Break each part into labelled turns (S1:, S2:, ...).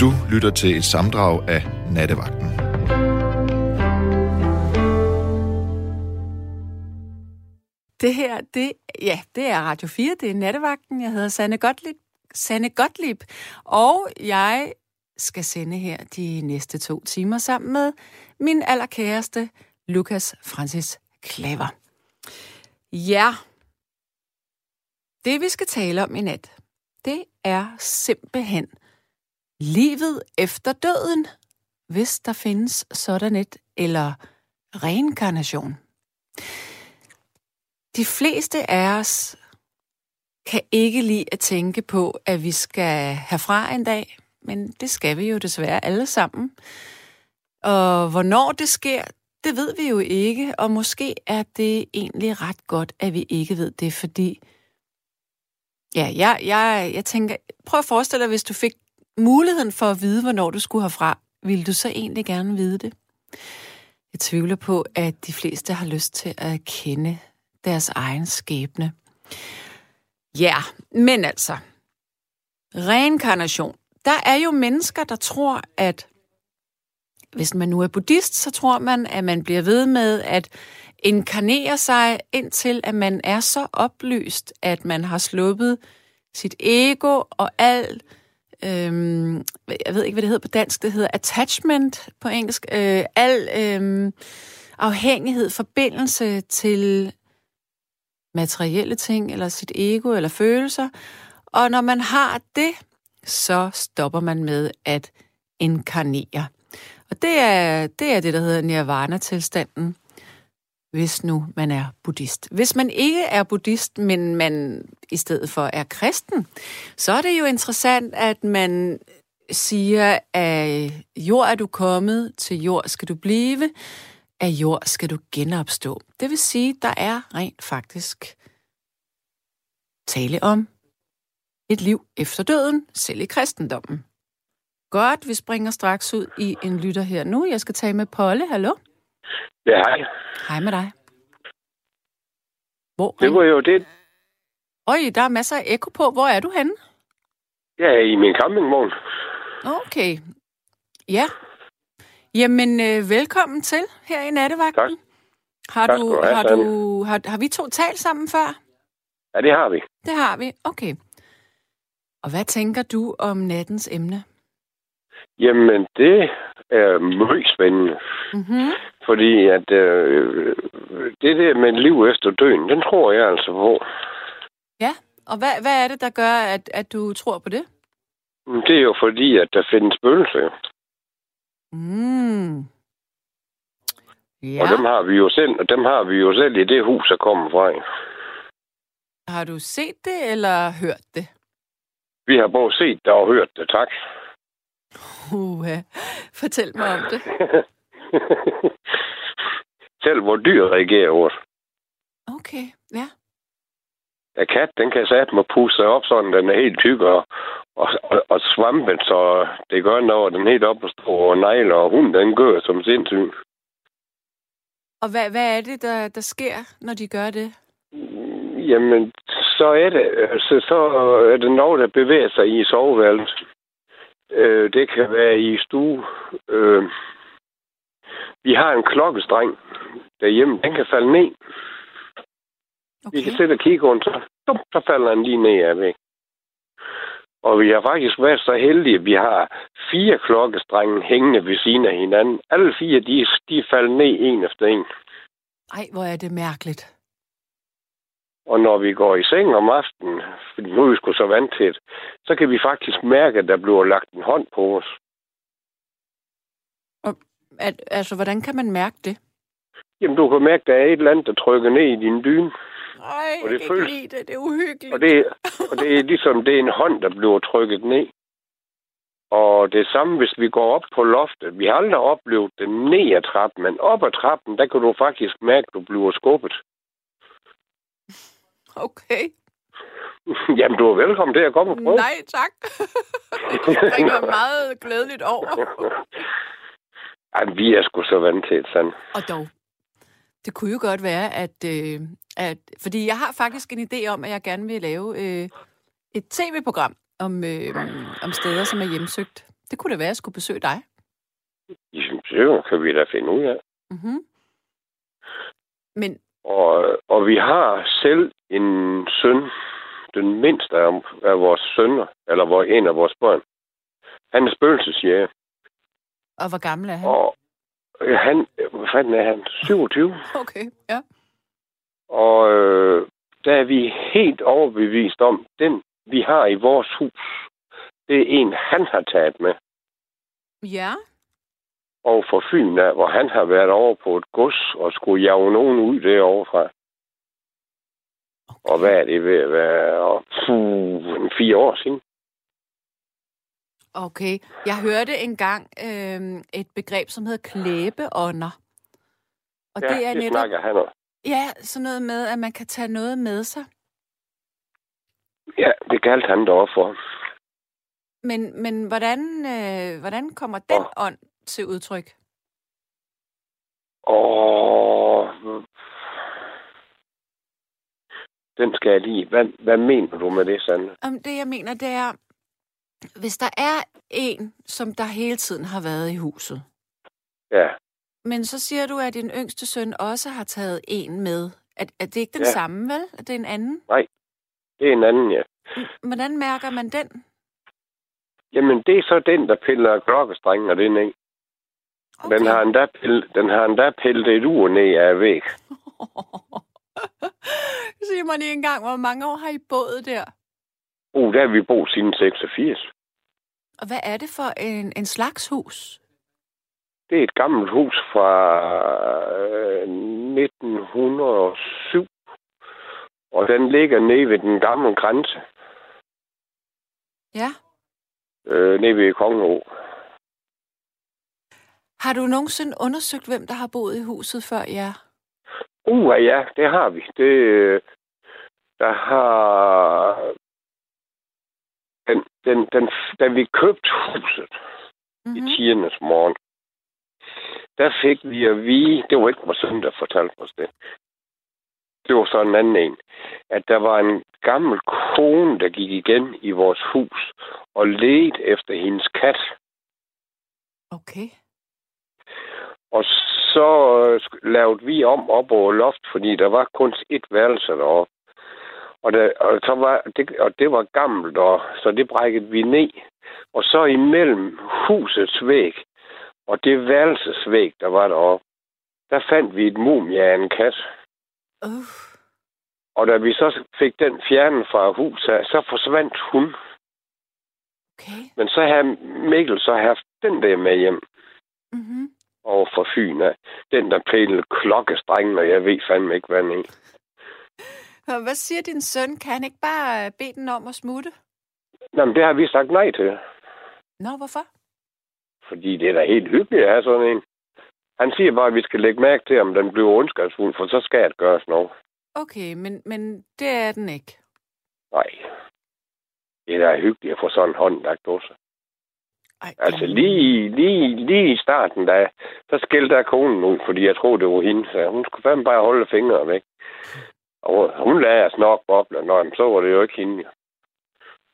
S1: Du lytter til et samdrag af Nattevagten.
S2: Det her, det, ja, det er Radio 4, det er Nattevagten. Jeg hedder Sanne Gottlieb, Sanne Gottlieb, og jeg skal sende her de næste to timer sammen med min allerkæreste, Lukas Francis Klaver. Ja, det vi skal tale om i nat, det er simpelthen livet efter døden, hvis der findes sådan et, eller reinkarnation. De fleste af os kan ikke lide at tænke på, at vi skal herfra en dag, men det skal vi jo desværre alle sammen. Og hvornår det sker, det ved vi jo ikke, og måske er det egentlig ret godt, at vi ikke ved det, fordi ja, jeg, jeg, jeg tænker, prøv at forestille dig, hvis du fik muligheden for at vide, hvornår du skulle herfra, ville du så egentlig gerne vide det? Jeg tvivler på, at de fleste har lyst til at kende deres egen skæbne. Ja, men altså, reinkarnation. Der er jo mennesker, der tror, at hvis man nu er buddhist, så tror man, at man bliver ved med at inkarnere sig indtil, at man er så oplyst, at man har sluppet sit ego og alt øhm, jeg ved ikke, hvad det hedder på dansk, det hedder attachment på engelsk, øh, al øhm, afhængighed, forbindelse til materielle ting, eller sit ego, eller følelser. Og når man har det, så stopper man med at inkarnere. Og det er det, er det der hedder nirvana-tilstanden, hvis nu man er buddhist. Hvis man ikke er buddhist, men man i stedet for er kristen, så er det jo interessant, at man siger, at jord er du kommet, til jord skal du blive, af jord skal du genopstå. Det vil sige, der er rent faktisk tale om et liv efter døden, selv i kristendommen. Godt, vi springer straks ud i en lytter her nu. Jeg skal tage med Polle. Hallo?
S3: Ja, hej.
S2: Hej med dig. Hvor
S3: Det var jo det.
S2: Øj, der er masser af ekko på. Hvor er du henne?
S3: Jeg er i min campingvogn.
S2: Okay. Ja. Jamen, øh, velkommen til her i nattevagten.
S3: Tak.
S2: Har,
S3: Tak
S2: du,
S3: have,
S2: har,
S3: Sanne.
S2: du, har, har vi to talt sammen før?
S3: Ja, det har vi.
S2: Det har vi. Okay. Og hvad tænker du om nattens emne?
S3: Jamen, det er meget spændende.
S2: Mm-hmm.
S3: Fordi at øh, det der med liv efter døden, den tror jeg altså på.
S2: Ja, og hvad, hvad er det, der gør, at, at du tror på det?
S3: Det er jo fordi, at der findes spøgelser.
S2: Mm. Ja.
S3: Og dem har vi jo selv, og dem har vi jo selv i det hus, der kommer fra.
S2: Har du set det, eller hørt det?
S3: Vi har både set det og hørt det, tak.
S2: Uh, fortæl mig om det.
S3: selv hvor dyr reagerer over det.
S2: Okay, ja.
S3: Ja, kat, den kan sætte mig pusse sig op, sådan den er helt tyk og, og, og, og svampen, så det gør noget, den helt op og stå og negler, og hunden, den gør som sindssyg.
S2: Og hvad, hvad er det, der, der sker, når de gør det?
S3: Jamen, så er det, altså, så er det noget, der bevæger sig i soveværelset. Øh, det kan være i stue. Øh, vi har en klokkestreng derhjemme. Den kan falde ned.
S2: Okay.
S3: Vi kan sidde og kigge rundt, så, så falder den lige ned af væk. Og vi har faktisk været så heldige, at vi har fire klokkestrenge hængende ved siden af hinanden. Alle fire, de, de falder ned en efter en.
S2: Ej, hvor er det mærkeligt.
S3: Og når vi går i seng om aftenen, fordi nu er vi sgu så vant til det, så kan vi faktisk mærke, at der bliver lagt en hånd på os.
S2: At, altså, hvordan kan man mærke det?
S3: Jamen, du kan mærke, at der er et eller andet, der trykker ned i din dyne.
S2: Ej,
S3: Og
S2: jeg
S3: det
S2: kan
S3: føles-
S2: ikke lide det. Det er uhyggeligt.
S3: Og det, og det er ligesom, det er en hånd, der bliver trykket ned. Og det samme, hvis vi går op på loftet. Vi har aldrig oplevet det ned ad trappen, men op ad trappen, der kan du faktisk mærke, at du bliver skubbet.
S2: Okay.
S3: Jamen, du er velkommen til at komme og prøve.
S2: Nej, tak. det springer meget glædeligt over.
S3: Ej, vi er sgu så vant til det, sådan.
S2: Og dog, det kunne jo godt være, at, øh, at... Fordi jeg har faktisk en idé om, at jeg gerne vil lave øh, et tv-program om, øh, om steder, som er hjemsøgt. Det kunne det være, at jeg skulle besøge dig.
S3: Jamen, det kan vi da finde ud af.
S2: Mm-hmm. Men,
S3: Og, og vi har selv en søn, den mindste af, af vores sønner, eller hvor en af vores børn. Han er spøgelsesjæger.
S2: Og hvor gammel er han?
S3: Og øh, han, hvad fanden er han? 27.
S2: Okay, ja.
S3: Og øh, der er vi helt overbevist om, den vi har i vores hus, det er en, han har taget med.
S2: Ja,
S3: Og for Fyn af, hvor han har været over på et gods og skulle jage nogen ud derovre fra. Og hvad er det ved at være? Og, puh, fire år siden.
S2: Okay. Jeg hørte engang øh, et begreb, som hedder klæbeånder. Og
S3: Ja,
S2: det er
S3: det
S2: netop
S3: snakker han om.
S2: ja, sådan noget med, at man kan tage noget med sig.
S3: Ja, det galt han derovre for.
S2: Men, men hvordan, øh, hvordan kommer den
S3: Åh.
S2: ånd til udtryk?
S3: Og den skal jeg lige. Hvad, hvad mener du med det, Sande?
S2: Om det, jeg mener, det er, hvis der er en, som der hele tiden har været i huset,
S3: Ja,
S2: men så siger du, at din yngste søn også har taget en med. Er, er det ikke den
S3: Ja.
S2: samme, vel? Er det en anden?
S3: det er en anden, ja.
S2: Hvordan mærker man den?
S3: Jamen, det er så den, der piller klokkestrengen og den af. Okay. Den har endda pillet, den har endda pillet et ur ned af væg.
S2: Siger man lige en gang, hvor mange år har I boet der?
S3: Uh, der har vi boet siden 86.
S2: Og hvad er det for en, en slags hus?
S3: Det er et gammelt hus fra øh, 1907. Og den ligger nede ved den gamle grænse.
S2: Ja.
S3: Øh, nede ved Kongeå.
S2: Har du nogensinde undersøgt, hvem der har boet i huset før jer? Ja.
S3: Uh, ja, det har vi. Det, øh, der har... Den, den, da vi købte huset mm-hmm. i
S2: Mm-hmm.
S3: tidernes morgen, der fik vi at vide, det var ikke vores søn, der fortalte os det. Det var så en anden en, at der var en gammel kone, der gik igen i vores hus og ledte efter hendes kat.
S2: Okay.
S3: Og så øh, lavede vi om op over loft, fordi der var kun et værelse deroppe. Og, der, og, så var det, og det var gammelt, og, så det brækkede vi ned. Og så imellem husets væg og det værelsesvæg, der var deroppe, der fandt vi et mumie af en kat.
S2: Uh.
S3: Og da vi så fik den fjernet fra huset, så forsvandt hun.
S2: Okay.
S3: Men så havde Mikkel så haft den der med hjem
S2: Mm-hmm.
S3: over for Fyn af. Den, der pillede klokkestrengen, og jeg ved fandme ikke, hvad den er.
S2: Hvad siger din søn? Kan han ikke bare øh, bede den om at smutte?
S3: Jamen, det har vi sagt nej til.
S2: Nå, hvorfor?
S3: Fordi det er da helt hyggeligt at have sådan en. Han siger bare, at vi skal lægge mærke til, om den bliver ondskabsfuld, for så skal det gøres noget.
S2: Okay, men, men det er den ikke.
S3: Nej. Det er da hyggeligt at få sådan en hånd lagt på sig.
S2: Ej,
S3: Altså lige, lige, lige i starten, da, så skældte jeg konen ud, fordi jeg troede, det var hende. Så hun skulle fandme bare holde fingrene væk. Og hun lagde os nok bobler, når så var det jo ikke hende.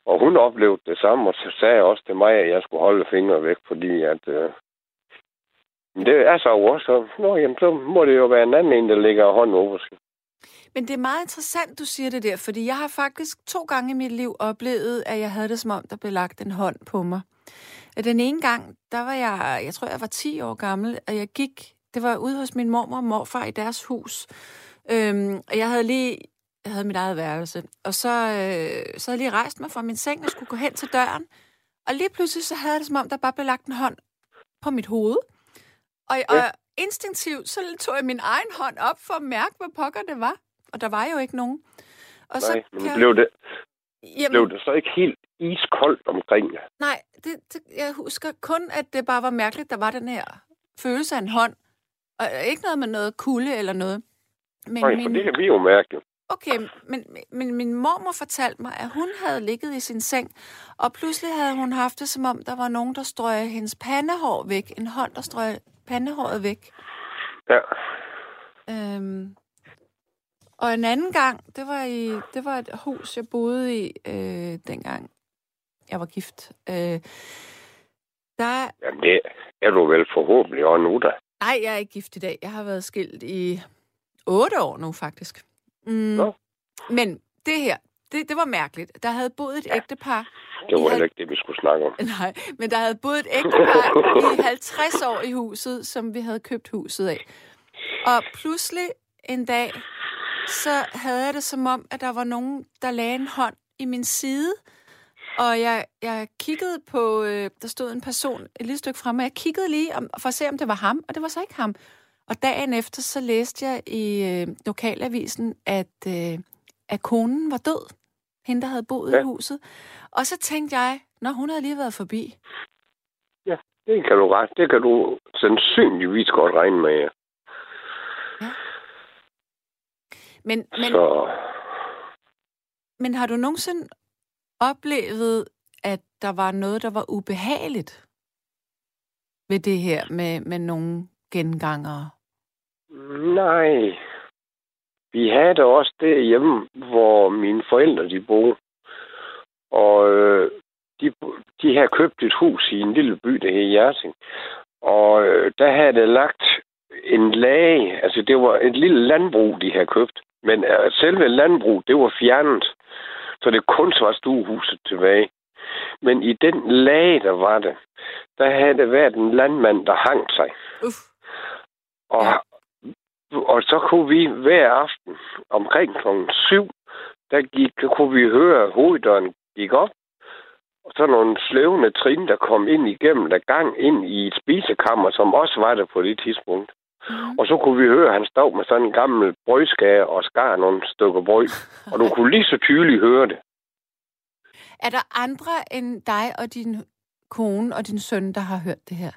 S3: Og hun oplevede det samme, og så sagde også til mig, at jeg skulle holde fingre væk, fordi at... Øh, det er så også, så, nå, jamen, så må det jo være en anden en, der ligger hånden over sig.
S2: Men det er meget interessant, du siger det der, fordi jeg har faktisk to gange i mit liv oplevet, at jeg havde det som om, der blev lagt en hånd på mig. Den ene gang, der var jeg, jeg tror, jeg var 10 år gammel, og jeg gik, det var ude hos min mormor og morfar i deres hus. Øhm, og jeg havde lige, jeg havde mit eget værelse, og så, øh, så havde jeg lige rejst mig fra min seng og skulle gå hen til døren. Og lige pludselig så havde jeg det som om, der bare blev lagt en hånd på mit hoved. Og, ja. og instinktivt, så tog jeg min egen hånd op for at mærke, hvad pokker det var. Og der var jo ikke nogen. Og
S3: Nej, men
S2: kan-
S3: blev det,
S2: Jamen,
S3: blev det så ikke helt iskoldt omkring jer?
S2: Nej, det, det, jeg husker kun, at det bare var mærkeligt, der var den her følelse af en hånd. Og ikke noget med noget kulde eller noget. Men
S3: Nej, for
S2: min,
S3: det kan vi jo mærke.
S2: okay, men, men min mormor fortalte mig, at hun havde ligget i sin seng, og pludselig havde hun haft det, som om der var nogen, der strøg hendes pandehår væk. En hånd, der strøg pandehåret væk.
S3: Ja.
S2: Øhm, og en anden gang, det var i det var et hus, jeg boede i øh, dengang jeg var gift. Øh, Der...
S3: Jamen, det er du vel forhåbentlig også nu, da.
S2: Nej, jeg er ikke gift i dag. Jeg har været skilt i otte år nu, faktisk. Mm.
S3: Nå.
S2: Men det her, det, det var mærkeligt. Der havde boet et ægtepar.
S3: Det var heller ikke det, vi skulle snakke om.
S2: Nej, men der havde boet et ægtepar i 50 år i huset, som vi havde købt huset af. Og pludselig en dag, så havde jeg det som om, at der var nogen, der lagde en hånd i min side. Og jeg, jeg kiggede på, øh, der stod en person et lille stykke fremme, og jeg kiggede lige om, for at se, om det var ham, og det var så ikke ham. Og dagen efter, så læste jeg i øh, lokalavisen, at, øh, at konen var død. Hende, der havde boet ja. I huset. Og så tænkte jeg, når hun havde lige været forbi.
S3: Ja, det kan du ret. Det kan du sandsynligvis godt regne med. Ja.
S2: Men, men,
S3: Så
S2: men har du nogensinde oplevet, at der var noget, der var ubehageligt ved det her med, med nogle gengangere?
S3: Nej. Vi havde det også derhjemme, hvor mine forældre de boede. Og øh, de, de havde købt et hus i en lille by, der hed Hjerting. Og øh, der havde det lagt en lage, altså det var et lille landbrug, de havde købt. Men øh, selve landbrug, det var fjernet, så det kun var stuehuset tilbage. Men i den lage, der var det, der havde det været en landmand, der hang sig.
S2: Uff.
S3: Og,
S2: Ja.
S3: Og så kunne vi hver aften omkring klokken syv, der gik, kunne vi høre, at hoveddøren gik op. Og så nogle slævende trin, der kom ind igennem der gang ind i et spisekammer, som også var der på det tidspunkt.
S2: Mm.
S3: Og så kunne vi høre, at han stod med sådan en gammel brødskære og skar nogle stykker brød. Og du kunne lige så tydeligt høre det.
S2: Er der andre end dig og din kone og din søn, der har hørt det her?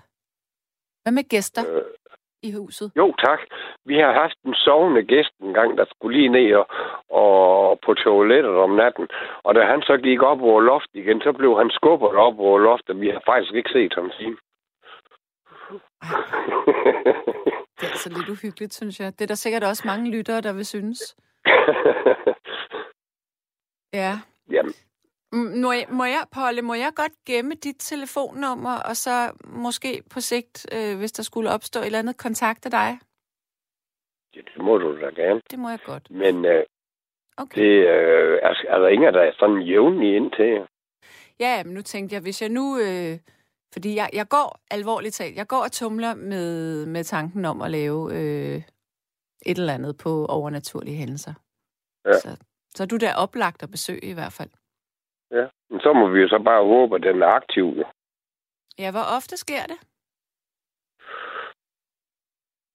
S2: Hvad med gæster
S3: Øh,
S2: i huset?
S3: Jo, tak. Vi har haft en sovende gæst en gang, der skulle lige ned og, og på toilettet om natten. Og da han så gik op over loft igen, så blev han skubbet op over loftet. Vi har faktisk ikke set ham siden.
S2: Det er altså lidt uhyggeligt, synes jeg. Det er der sikkert også mange lyttere, der vil synes. Ja.
S3: Jamen,
S2: Må jeg, må jeg, Polle, må jeg godt gemme dit telefonnummer, og så måske på sigt, øh, hvis der skulle opstå et eller andet, kontakte dig?
S3: ja, det må du da gerne.
S2: Det må jeg godt.
S3: Men øh,
S2: Okay.
S3: det øh, er, er der ingen, der er sådan jævnlig ind til jer?
S2: Ja, men nu tænkte jeg, hvis jeg nu... Øh, fordi jeg, jeg går, alvorligt talt, jeg går og tumler med, med tanken om at lave øh, et eller andet på overnaturlige hændelser.
S3: Ja.
S2: Så, så er du der oplagt at besøge i hvert fald.
S3: Ja. Men så må vi jo så bare håbe, at den er aktiv. Jo.
S2: Ja, hvor ofte sker det?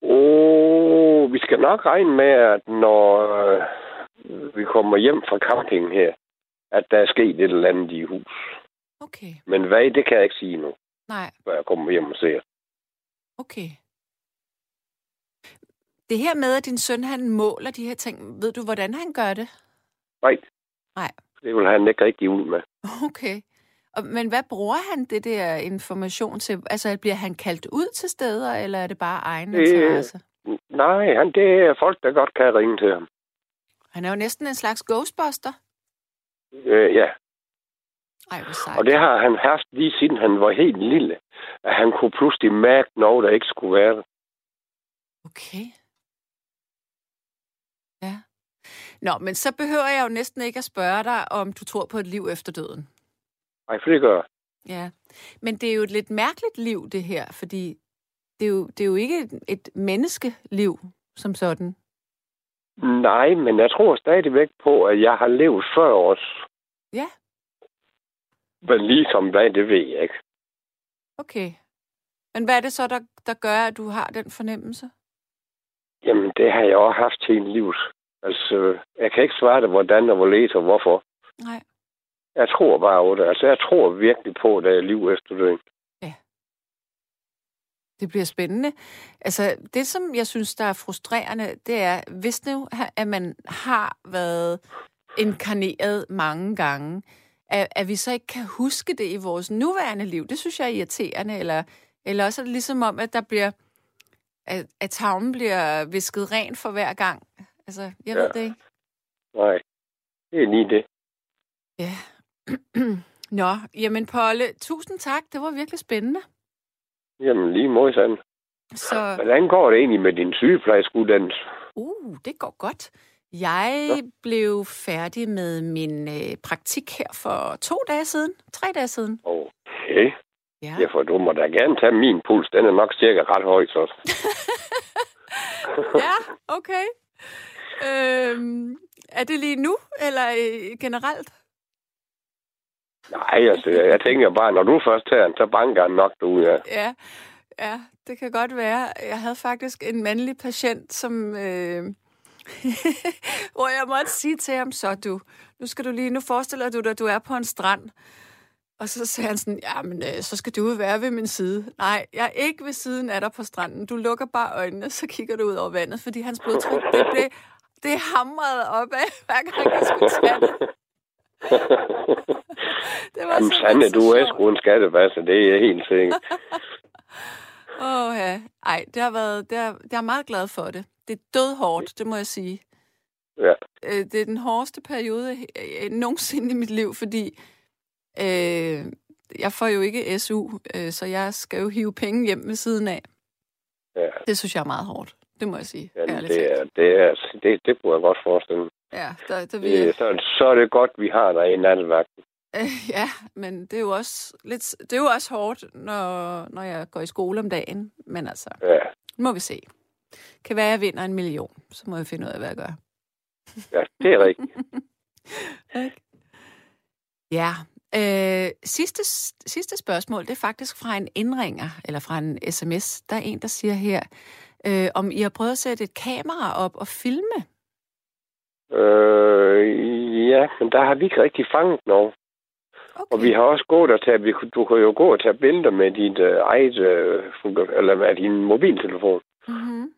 S3: Oh, vi skal nok regne med, at når øh, vi kommer hjem fra campingen her, at der er sket et eller andet i hus.
S2: Okay,
S3: Men hvad, det kan jeg ikke sige nu,
S2: nej,
S3: før jeg kommer hjem og ser.
S2: okay. Det her med, at din søn han måler de her ting, ved du, hvordan han gør det?
S3: Nej.
S2: Nej.
S3: Det vil han ikke rigtig ud med.
S2: Okay. Men hvad bruger han det der information til? Altså, bliver han kaldt ud til steder, eller er det bare egen
S3: Det-
S2: interesse?
S3: Nej, han, det er folk, der godt kan ringe til ham.
S2: Han er jo næsten en slags ghostbuster.
S3: Øh, ja,
S2: Ej, hvor sejt.
S3: og det har han haft lige siden han var helt lille. At han kunne pludselig mærke noget, der ikke skulle være.
S2: Okay. Ja. Nå, men så behøver jeg jo næsten ikke at spørge dig, om du tror på et liv efter døden.
S3: Ej, for det gør jeg.
S2: Ja. Men det er jo et lidt mærkeligt liv, det her, fordi det er jo, det er jo ikke et, et menneskeliv som sådan.
S3: Nej, men jeg tror stadigvæk på, at jeg har levet før os.
S2: Ja.
S3: Men ligesom hvad, det ved jeg ikke.
S2: Okay. Men hvad er det så, der, der gør, at du har den fornemmelse?
S3: Jamen, det har jeg også haft hele livet. Altså, jeg kan ikke svare dig, hvordan og hvorledes og hvorfor.
S2: Nej.
S3: Jeg tror bare over det. Altså, jeg tror virkelig på, at der er liv efter døden.
S2: Det bliver spændende. Altså, det, som jeg synes, der er frustrerende, det er, hvis nu, at man har været inkarneret mange gange, at, at vi så ikke kan huske det i vores nuværende liv. Det synes jeg er irriterende. Eller, eller også er det ligesom om, at der bliver at, at tavlen bliver visket ren for hver gang. Altså, jeg ja. ved det ikke.
S3: Nej, det er lige det.
S2: Ja. Nå, jamen Polle, tusind tak. Det var virkelig spændende.
S3: Jamen, lige modsat.
S2: Så,
S3: Hvordan går det egentlig med din sygeplejerskeuddannelse?
S2: uh, det går godt. Jeg
S3: Ja.
S2: blev færdig med min øh, praktik her for to dage siden. Tre dage siden.
S3: Okay.
S2: Ja.
S3: Ja, for du må da gerne tage min puls. Den er nok cirka ret høj, så.
S2: ja, okay. Øhm, er det lige nu, eller øh, generelt?
S3: Nej, altså, jeg tænker bare, når du først tager den, så banker den nok derude af.
S2: Ja, ja, det kan godt være. Jeg havde faktisk en mandlig patient, som... Øh, hvor jeg måtte sige til ham, så du, nu skal du lige, nu forestiller du dig, at du er på en strand. Og så sagde han sådan, ja, men øh, så skal du jo være ved min side. Nej, jeg er ikke ved siden af dig på stranden. Du lukker bare øjnene, så kigger du ud over vandet, fordi hans blodtryk, det blev, det hamrede op af, hver gang jeg skulle tage det. det var
S3: Jamen, Sande, du er sgu en skattebasse, det er jeg helt sikker.
S2: Åh ja. Ej, det har været, det er, jeg er meget glad for det. Det er dødhårdt, det må jeg sige.
S3: Ja.
S2: Øh, det er den hårdeste periode øh, nogensinde i mit liv, fordi øh, jeg får jo ikke SU, øh, så jeg skal jo hive penge hjem ved siden af.
S3: Ja,
S2: Det synes jeg er meget hårdt. Det må jeg sige. ærligt
S3: det, er, det, er, det, det kunne jeg godt forestille mig.
S2: Ja, der, der vil
S3: Det, så, så er det godt, vi har dig i nattevagten.
S2: øh, ja, men det er jo også lidt, det er jo også hårdt, når, når jeg går i skole om dagen. Men altså,
S3: Ja,
S2: nu må vi se. Kan være, at jeg vinder en million, så må jeg finde ud af, hvad jeg gør.
S3: ja det er rigtigt.
S2: Ja. Øh, sidste, sidste spørgsmål, det er faktisk fra en indringer, eller fra en sms. Der er en, der siger her, øh, om I har prøvet at sætte et kamera op og filme.
S3: Øh, ja, men der har vi ikke rigtig fanget noget.
S2: Okay.
S3: Og vi har også gået og tage, vi, du kan jo gå og tage billeder med dit øh, eget, øh, eller med din mobiltelefon.
S2: Mm-hmm.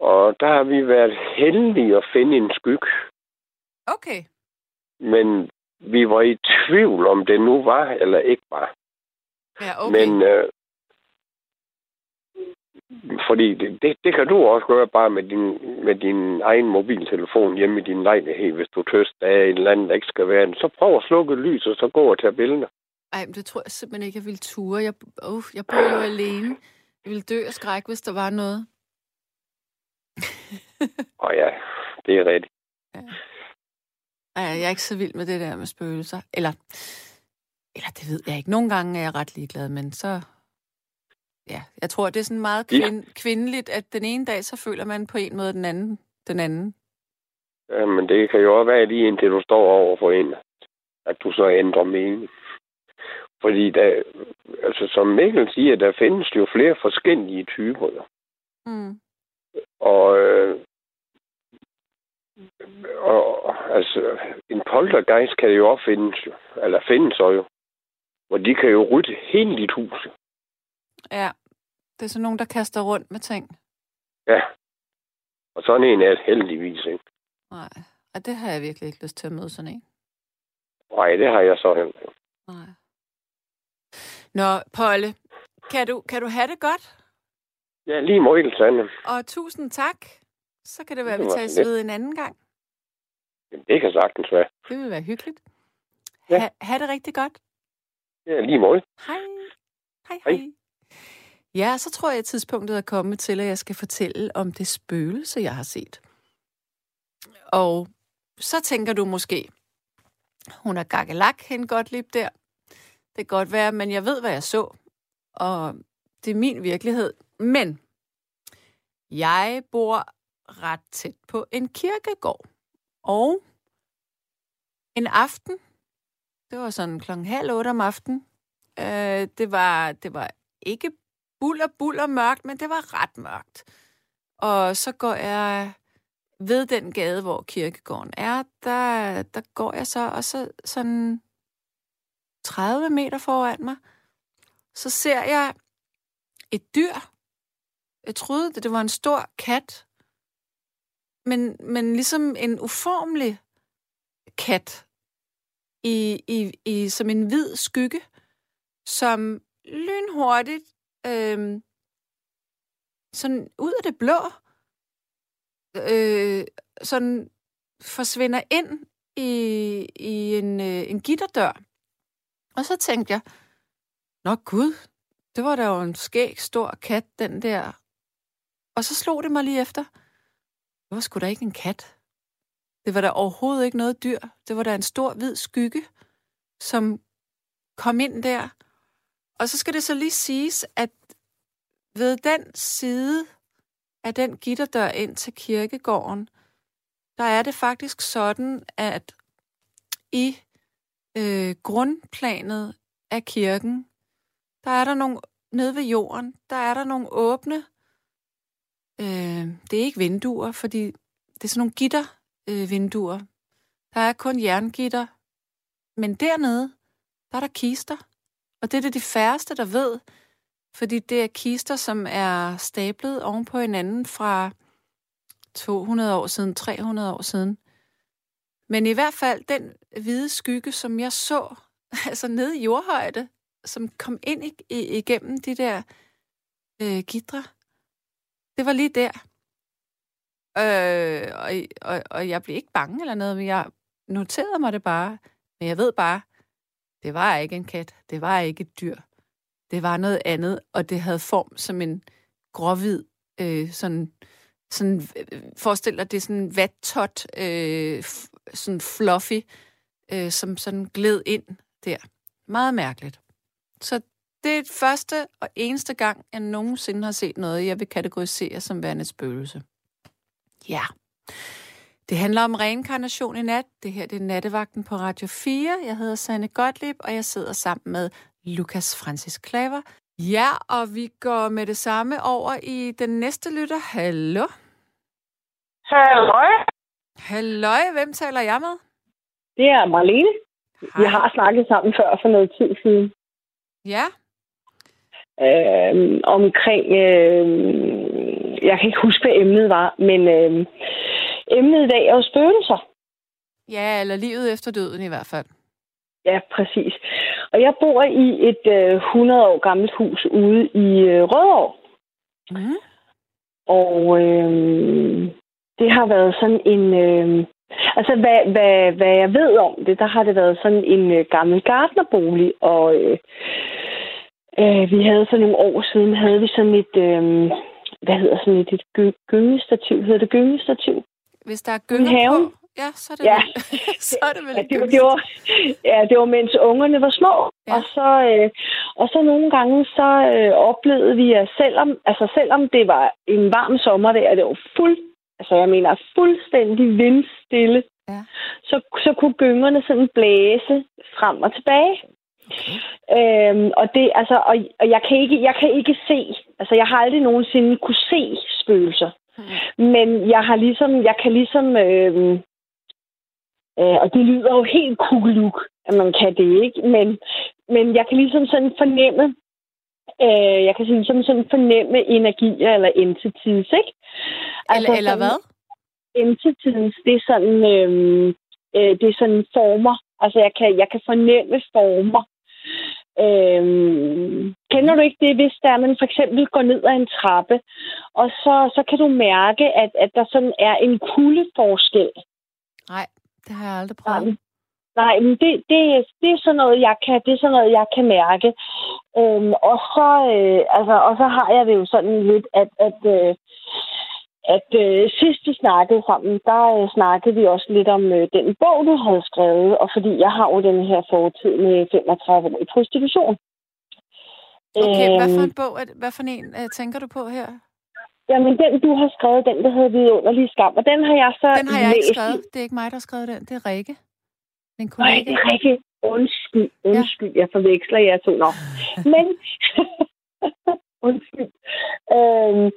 S3: Og der har vi været heldige at finde en skyg.
S2: Okay.
S3: Men vi var i tvivl, om det nu var eller ikke var.
S2: Ja, okay.
S3: Men øh, fordi det, det, det kan du også gøre bare med din, med din egen mobiltelefon hjemme i din lejlighed, hvis du tøst, er et eller andet, der ikke skal være den. Så prøv at slukke lys, og så gå og tage billeder.
S2: Ej, men det tror jeg simpelthen ikke, jeg ville ture. Jeg, uh, jeg bor jo alene. Jeg ville dø af skræk, hvis der var noget.
S3: Og ja, det er rigtigt.
S2: Ej, jeg er ikke så vild med det der med spøgelser. Eller, eller det ved jeg ikke. Nogle gange er jeg ret ligeglad, men så... Ja, jeg tror, det er sådan meget
S3: Ja.
S2: kvind, kvindeligt, at den ene dag, så føler man på en måde den anden. Den anden.
S3: Ja, men det kan jo også være lige indtil du står over for en, at du så ændrer mening. Fordi der, altså som Mikkel siger, der findes jo flere forskellige typer. jo.
S2: Mm.
S3: Og, øh, og altså, en poltergeist kan jo også findes, jo, eller findes så jo. Hvor de kan jo rydde hele dit hus.
S2: Ja, det er sådan nogen, der kaster rundt med ting.
S3: Ja. Og sådan en er heldigvis, ikke?
S2: Nej, og det har jeg virkelig ikke lyst til at møde sådan en.
S3: Nej, det har jeg så heller ikke.
S2: Nej. Nå, Polle, kan du, kan du have det godt?
S3: Ja, lige måde, Sande.
S2: Og tusind tak. Så kan det være, at vi
S3: var
S2: tages
S3: lidt.
S2: ved en anden gang.
S3: Jamen, Det kan sagtens være.
S2: Det vil være hyggeligt.
S3: Ja.
S2: Ha, ha' det rigtig godt.
S3: Ja, lige måde.
S2: Hej. Hej,
S3: Hej.
S2: hej. Ja, så tror jeg, at tidspunktet er kommet til, at jeg skal fortælle om det spøgelse, jeg har set. Og så tænker du måske, hun er gakkelak, hende godt lip der. Det kan godt være, men jeg ved, hvad jeg så. Og det er min virkelighed. Men jeg bor ret tæt på en kirkegård. Og en aften, det var sådan klokken halv otte om aftenen, øh, det, var, det var ikke buller, buller mørkt, men det var ret mørkt. Og så går jeg ved den gade, hvor kirkegården er, der, der går jeg så, og så sådan 30 meter foran mig, så ser jeg et dyr. Jeg troede, det var en stor kat, men, men ligesom en uformelig kat i, i, i, som en hvid skygge, som lynhurtigt, øhm, sådan ud af det blå, øh, sådan forsvinder ind i, i en, øh, en gitterdør. Og så tænkte jeg, Nå gud, det det var da jo en skæg, stor kat, den der. Og så slog det mig lige efter. Det var sgu da ikke en kat. Det var da overhovedet ikke noget dyr. Det var da en stor, hvid skygge, som kom ind der. Og så skal det så lige siges, at ved den side af den gitterdør ind til kirkegården, der er det faktisk sådan, at i øh, grundplanet af kirken, der er der nogle, nede ved jorden, der er der nogle åbne, øh, det er ikke vinduer, fordi det er sådan nogle gitter øh, vinduer. Der er kun jerngitter, men dernede, der er der kister. Og det er det de færreste, der ved, fordi det er kister, som er stablet oven på hinanden fra 200 år siden, 300 år siden. Men i hvert fald den hvide skygge, som jeg så, altså nede i jordhøjde, som kom ind i, i, igennem de der øh, gitre, det var lige der. Øh, og, og, og jeg blev ikke bange eller noget, men jeg noterede mig det bare. Men jeg ved bare, det var ikke en kat, det var ikke et dyr. Det var noget andet, og det havde form som en gråhvid, øh, sådan, sådan, øh, forestil dig, det er sådan vattot, øh, sådan fluffy, øh, som sådan gled ind der. Meget mærkeligt. Så det er første og eneste gang, jeg nogensinde har set noget, jeg vil kategorisere som værende spøgelse. Ja. Det handler om reinkarnation i nat. Det her det er nattevagten på Radio 4. Jeg hedder Sanne Gottlieb, og jeg sidder sammen med Lukas Francis Klaver. Ja, og vi går med det samme over i den næste lytter. Hallo?
S4: Hallo?
S2: Hallo, hvem taler jeg med?
S4: Det er Marlene. Hej. Vi har snakket sammen før for noget tid siden.
S2: Ja?
S4: Øh, omkring, øh, jeg kan ikke huske, hvad emnet var, men øh, emnet i dag er jo spøgelser.
S2: Ja, eller livet efter døden i hvert fald.
S4: Ja, præcis. Og jeg bor i et øh, 100 år gammelt hus ude i øh, Rødovre.
S2: Mm.
S4: Og øh, det har været sådan en... Øh, altså, hvad, hvad, hvad jeg ved om det, der har det været sådan en øh, gammel gardnerbolig, og øh, øh, vi havde for nogle år siden, havde vi sådan et... Øh, hvad hedder sådan et, et gy- gyngestativ? Hedder det gyngestativ?
S2: Hvis der er gynger på, ja, så er det,
S4: Ja.
S2: så er det vel
S4: Ja,
S2: et
S4: det, var, det, var, ja, det var mens ungerne var små.
S2: Ja.
S4: Ja. Og, så, øh, og så nogle gange, så øh, oplevede vi, at selvom, altså selvom det var en varm sommer der, og det var fuld, altså jeg mener fuldstændig vindstille,
S2: Ja.
S4: så, så kunne gyngerne sådan blæse frem og tilbage.
S2: Okay.
S4: Øhm, og det, altså, og, og jeg kan ikke, jeg kan ikke se, altså jeg har aldrig nogensinde kunne se spøgelser. Men jeg har ligesom, jeg kan ligesom, øh, øh, og det lyder jo helt kugeluk, at man kan det, ikke? Men, men jeg kan ligesom sådan fornemme, øh, jeg kan ligesom sådan fornemme energier eller entities, ikke?
S2: Eller, eller
S4: sådan-
S2: hvad?
S4: entities, det er sådan, øh, øh, det er sådan former. Altså, jeg kan, jeg kan fornemme former. Øh, kender du ikke det, hvis der man for eksempel går ned ad en trappe, og så, så kan du mærke, at, at der sådan er en kuldeforskel.
S2: Nej, det har jeg aldrig prøvet.
S4: Nej, men det, det, det er sådan noget, jeg kan, det er sådan noget, jeg kan mærke. Øhm, og, så, øh, altså, og så har jeg det jo sådan lidt, at, at, øh, at øh, sidst vi snakkede sammen, der øh, snakkede vi også lidt om øh, den bog, du havde skrevet, og fordi jeg har jo den her fortid med 35 år i prostitution.
S2: Okay, hvad for
S4: Øhm,
S2: en bog, er det, hvad for en uh, tænker du på her?
S4: Jamen, den du har skrevet, den der hedder Vidunderlig Skam, og den har jeg så
S2: Den har jeg ikke skrevet. Det er ikke mig, der har skrevet den. Det er Rikke. Min
S4: Nej,
S2: kollega.
S4: det er rigtigt. Undskyld, undskyld, ja. jeg forveksler jer to. Nå. Men, undskyld. Øhm,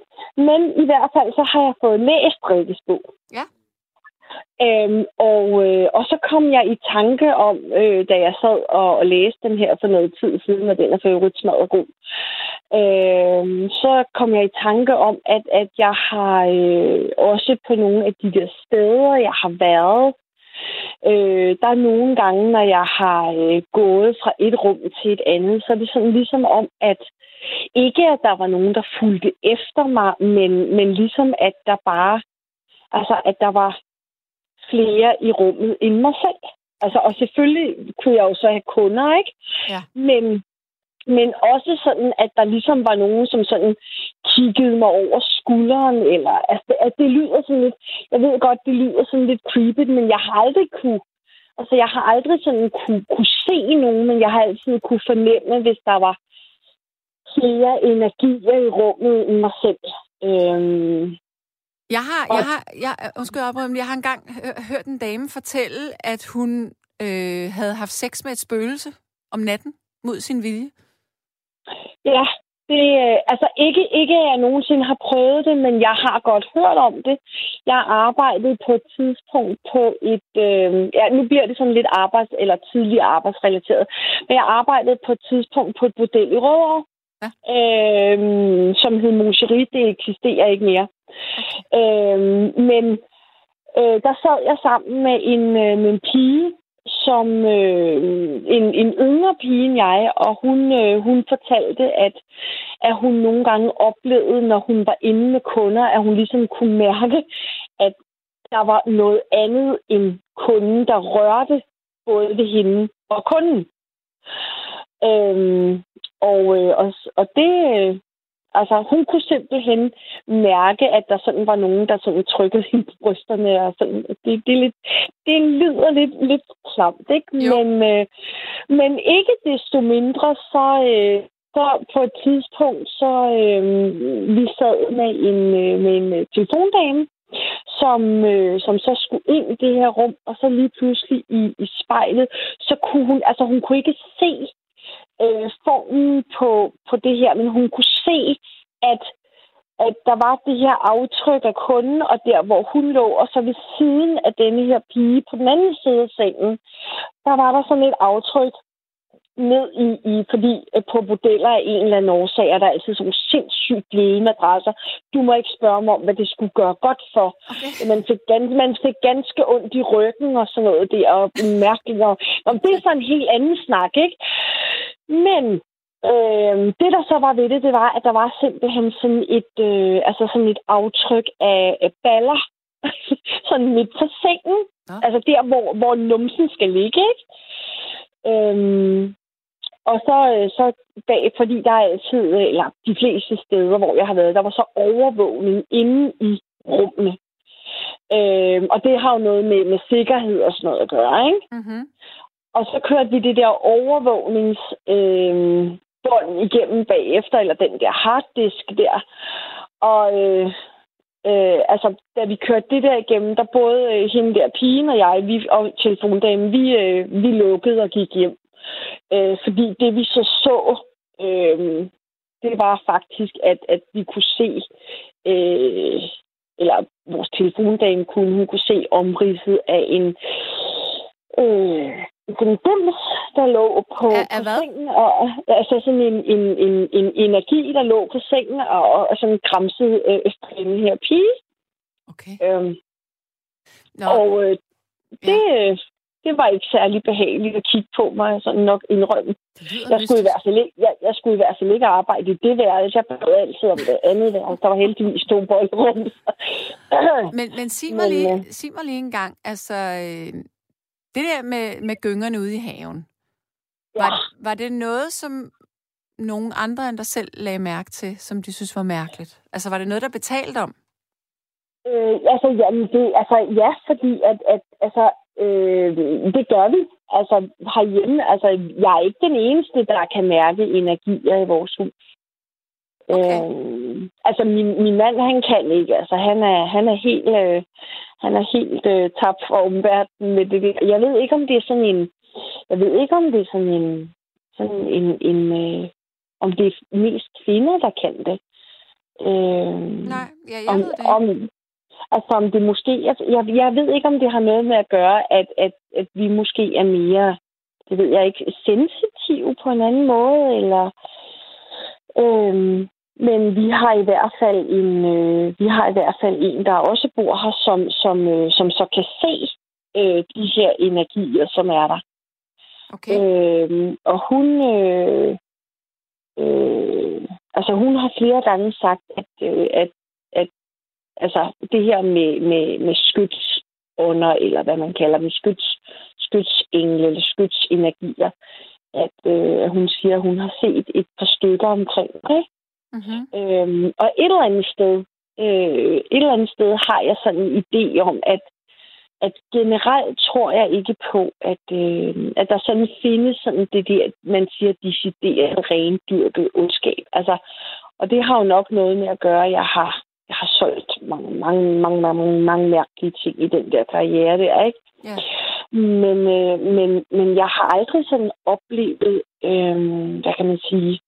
S4: men i hvert fald, så har jeg fået læst Rikkes bog.
S2: Ja.
S4: Øhm, og, øh, og så kom jeg i tanke om, øh, da jeg sad og, og læste den her for noget tid siden, og den er for øvrigt smadret god, øh, så kom jeg i tanke om, at, at jeg har øh, også på nogle af de der steder, jeg har været, øh, der er nogle gange, når jeg har øh, gået fra et rum til et andet, så er det sådan ligesom om, at ikke at der var nogen, der fulgte efter mig, men, men ligesom at der bare, altså at der var flere i rummet end mig selv. Altså, og selvfølgelig kunne jeg jo så have kunder, ikke?
S2: Ja.
S4: Men, men også sådan, at der ligesom var nogen, som sådan kiggede mig over skulderen, eller altså, at det lyder sådan lidt, jeg ved godt, det lyder sådan lidt creepy, men jeg har aldrig kunne, altså jeg har aldrig sådan kunne, kunne se nogen, men jeg har altid kunne fornemme, hvis der var flere energier i rummet end mig selv. Øhm,
S2: jeg har, jeg har, jeg, undskyld, jeg, jeg har engang hørt en dame fortælle, at hun øh, havde haft sex med et spøgelse om natten mod sin vilje.
S4: Ja, det, øh, altså ikke, ikke at jeg nogensinde har prøvet det, men jeg har godt hørt om det. Jeg arbejdede på et tidspunkt på et, øh, ja, nu bliver det sådan lidt arbejds- eller tidligere arbejdsrelateret, men jeg arbejdede på et tidspunkt på et bordel i Rødovre, ja. øh, som hed Moucherie. Det eksisterer ikke mere. Okay. Øh, men øh, der sad jeg sammen med en, øh, med en pige, som øh, en, en yngre pige end jeg, og hun, øh, hun fortalte, at, at hun nogle gange oplevede, når hun var inde med kunder, at hun ligesom kunne mærke, at der var noget andet end kunden, der rørte både ved hende og kunden. Øhm, og, øh, og, og det, Altså, hun kunne simpelthen mærke, at der sådan var nogen, der sådan trykkede hende på brysterne. Og sådan. Det, det, er lidt, det lyder lidt, lidt klamt, ikke? Men, øh, men ikke desto mindre, så, øh, så på et tidspunkt, så øh, vi sad med en, øh, med en øh, telefondame, som, øh, som så skulle ind i det her rum, og så lige pludselig i, i spejlet, så kunne hun, altså hun kunne ikke se øh, formen på, på det her, men hun kunne se, at, at der var det her aftryk af kunden, og der, hvor hun lå, og så ved siden af denne her pige på den anden side af sengen, der var der sådan et aftryk ned i, i fordi øh, på modeller af en eller anden årsag er der altid sådan sindssygt bløde madrasser. Du må ikke spørge mig om, hvad det skulle gøre godt for. Okay. Man, fik ganske, man fik ganske ondt i ryggen og sådan noget der, og mærkeligt. Og, det er sådan en helt anden snak, ikke? Men øh, det, der så var ved det, det var, at der var simpelthen sådan et, øh, altså sådan et aftryk af, af baller, sådan midt på sengen. Ja. Altså der, hvor, hvor numsen skal ligge, ikke? Øhm, og så, øh, så bag, fordi der er altid, øh, eller de fleste steder, hvor jeg har været, der var så overvågning inde i rummene. Øhm, og det har jo noget med, med sikkerhed og sådan noget at gøre, ikke? Mm-hmm. Og så kørte vi det der overvågningsbånd øh, igennem bagefter, eller den der harddisk der. Og øh, øh, altså, da vi kørte det der igennem, der både øh, hende der pigen og jeg, vi, og telefondamen, vi, øh, vi lukkede og gik hjem. Øh, fordi det vi så så, øh, det var faktisk, at, at vi kunne se, øh, eller vores telefondame kunne, hun kunne se omridset af en øh, den dims, der lå på,
S2: er
S4: på sengen, og altså sådan en, en, en, en energi, der lå på sengen, og, og sådan kramsede øh, efter den her pige.
S2: Okay.
S4: Øhm, Nå. Og øh, det, ja det var ikke særlig behageligt at kigge på mig, sådan nok indrømme. Jeg skulle, i hvert fald ikke, jeg, jeg skulle i hvert fald ikke arbejde i det værelse. Jeg prøvede altid om det andet værelse. Der var heldigvis to boldrum.
S2: men, men sig mig, men, lige, øh, sig mig lige en gang, altså, øh, det der med, med gyngerne ude i haven, ja. var, var det noget, som nogen andre end dig selv lagde mærke til, som de synes var mærkeligt? Altså, var det noget, der betalte om?
S4: Øh, altså, jamen, det, altså, ja, fordi at, at altså, Øh, det gør vi. Altså herhjemme, altså jeg er ikke den eneste, der kan mærke energier i vores hus. Okay. Øh, altså min, min mand, han kan ikke. Altså han er, han er helt, øh, han er helt øh, tabt fra omverdenen med det. Jeg ved ikke, om det er sådan en, jeg ved ikke, om det er sådan en, sådan en, en øh, om det er mest kvinder, der kan det.
S2: Øh, Nej, ja, jeg
S4: om,
S2: ved det
S4: om, Altså om det måske... Jeg, jeg, jeg ved ikke, om det har noget med at gøre, at, at, at vi måske er mere, det ved jeg ikke, sensitive på en anden måde, eller... Øhm, men vi har i hvert fald en, øh, vi har i hvert fald en, der også bor her, som, som, øh, som så kan se øh, de her energier, som er der.
S2: Okay.
S4: Øhm, og hun, øh, øh, altså hun har flere gange sagt, at, øh, at Altså det her med, med, med skytsunder, eller hvad man kalder dem, skyts, skytsengle eller skytsenergier, at øh, hun siger, at hun har set et par stykker omkring det.
S2: Mm-hmm.
S4: Øhm, og et eller andet sted, øh, et eller andet sted har jeg sådan en idé om, at, at generelt tror jeg ikke på, at, øh, at der sådan findes sådan det der, man siger, decideret rendyrket ondskab. Altså, og det har jo nok noget med at gøre, at jeg har, jeg har solgt mange, mange, mange, mange, mange mærkelige ting i den der karriere der, ikke?
S2: Ja.
S4: Men, øh, men, men jeg har aldrig sådan oplevet, øh, hvad kan man sige,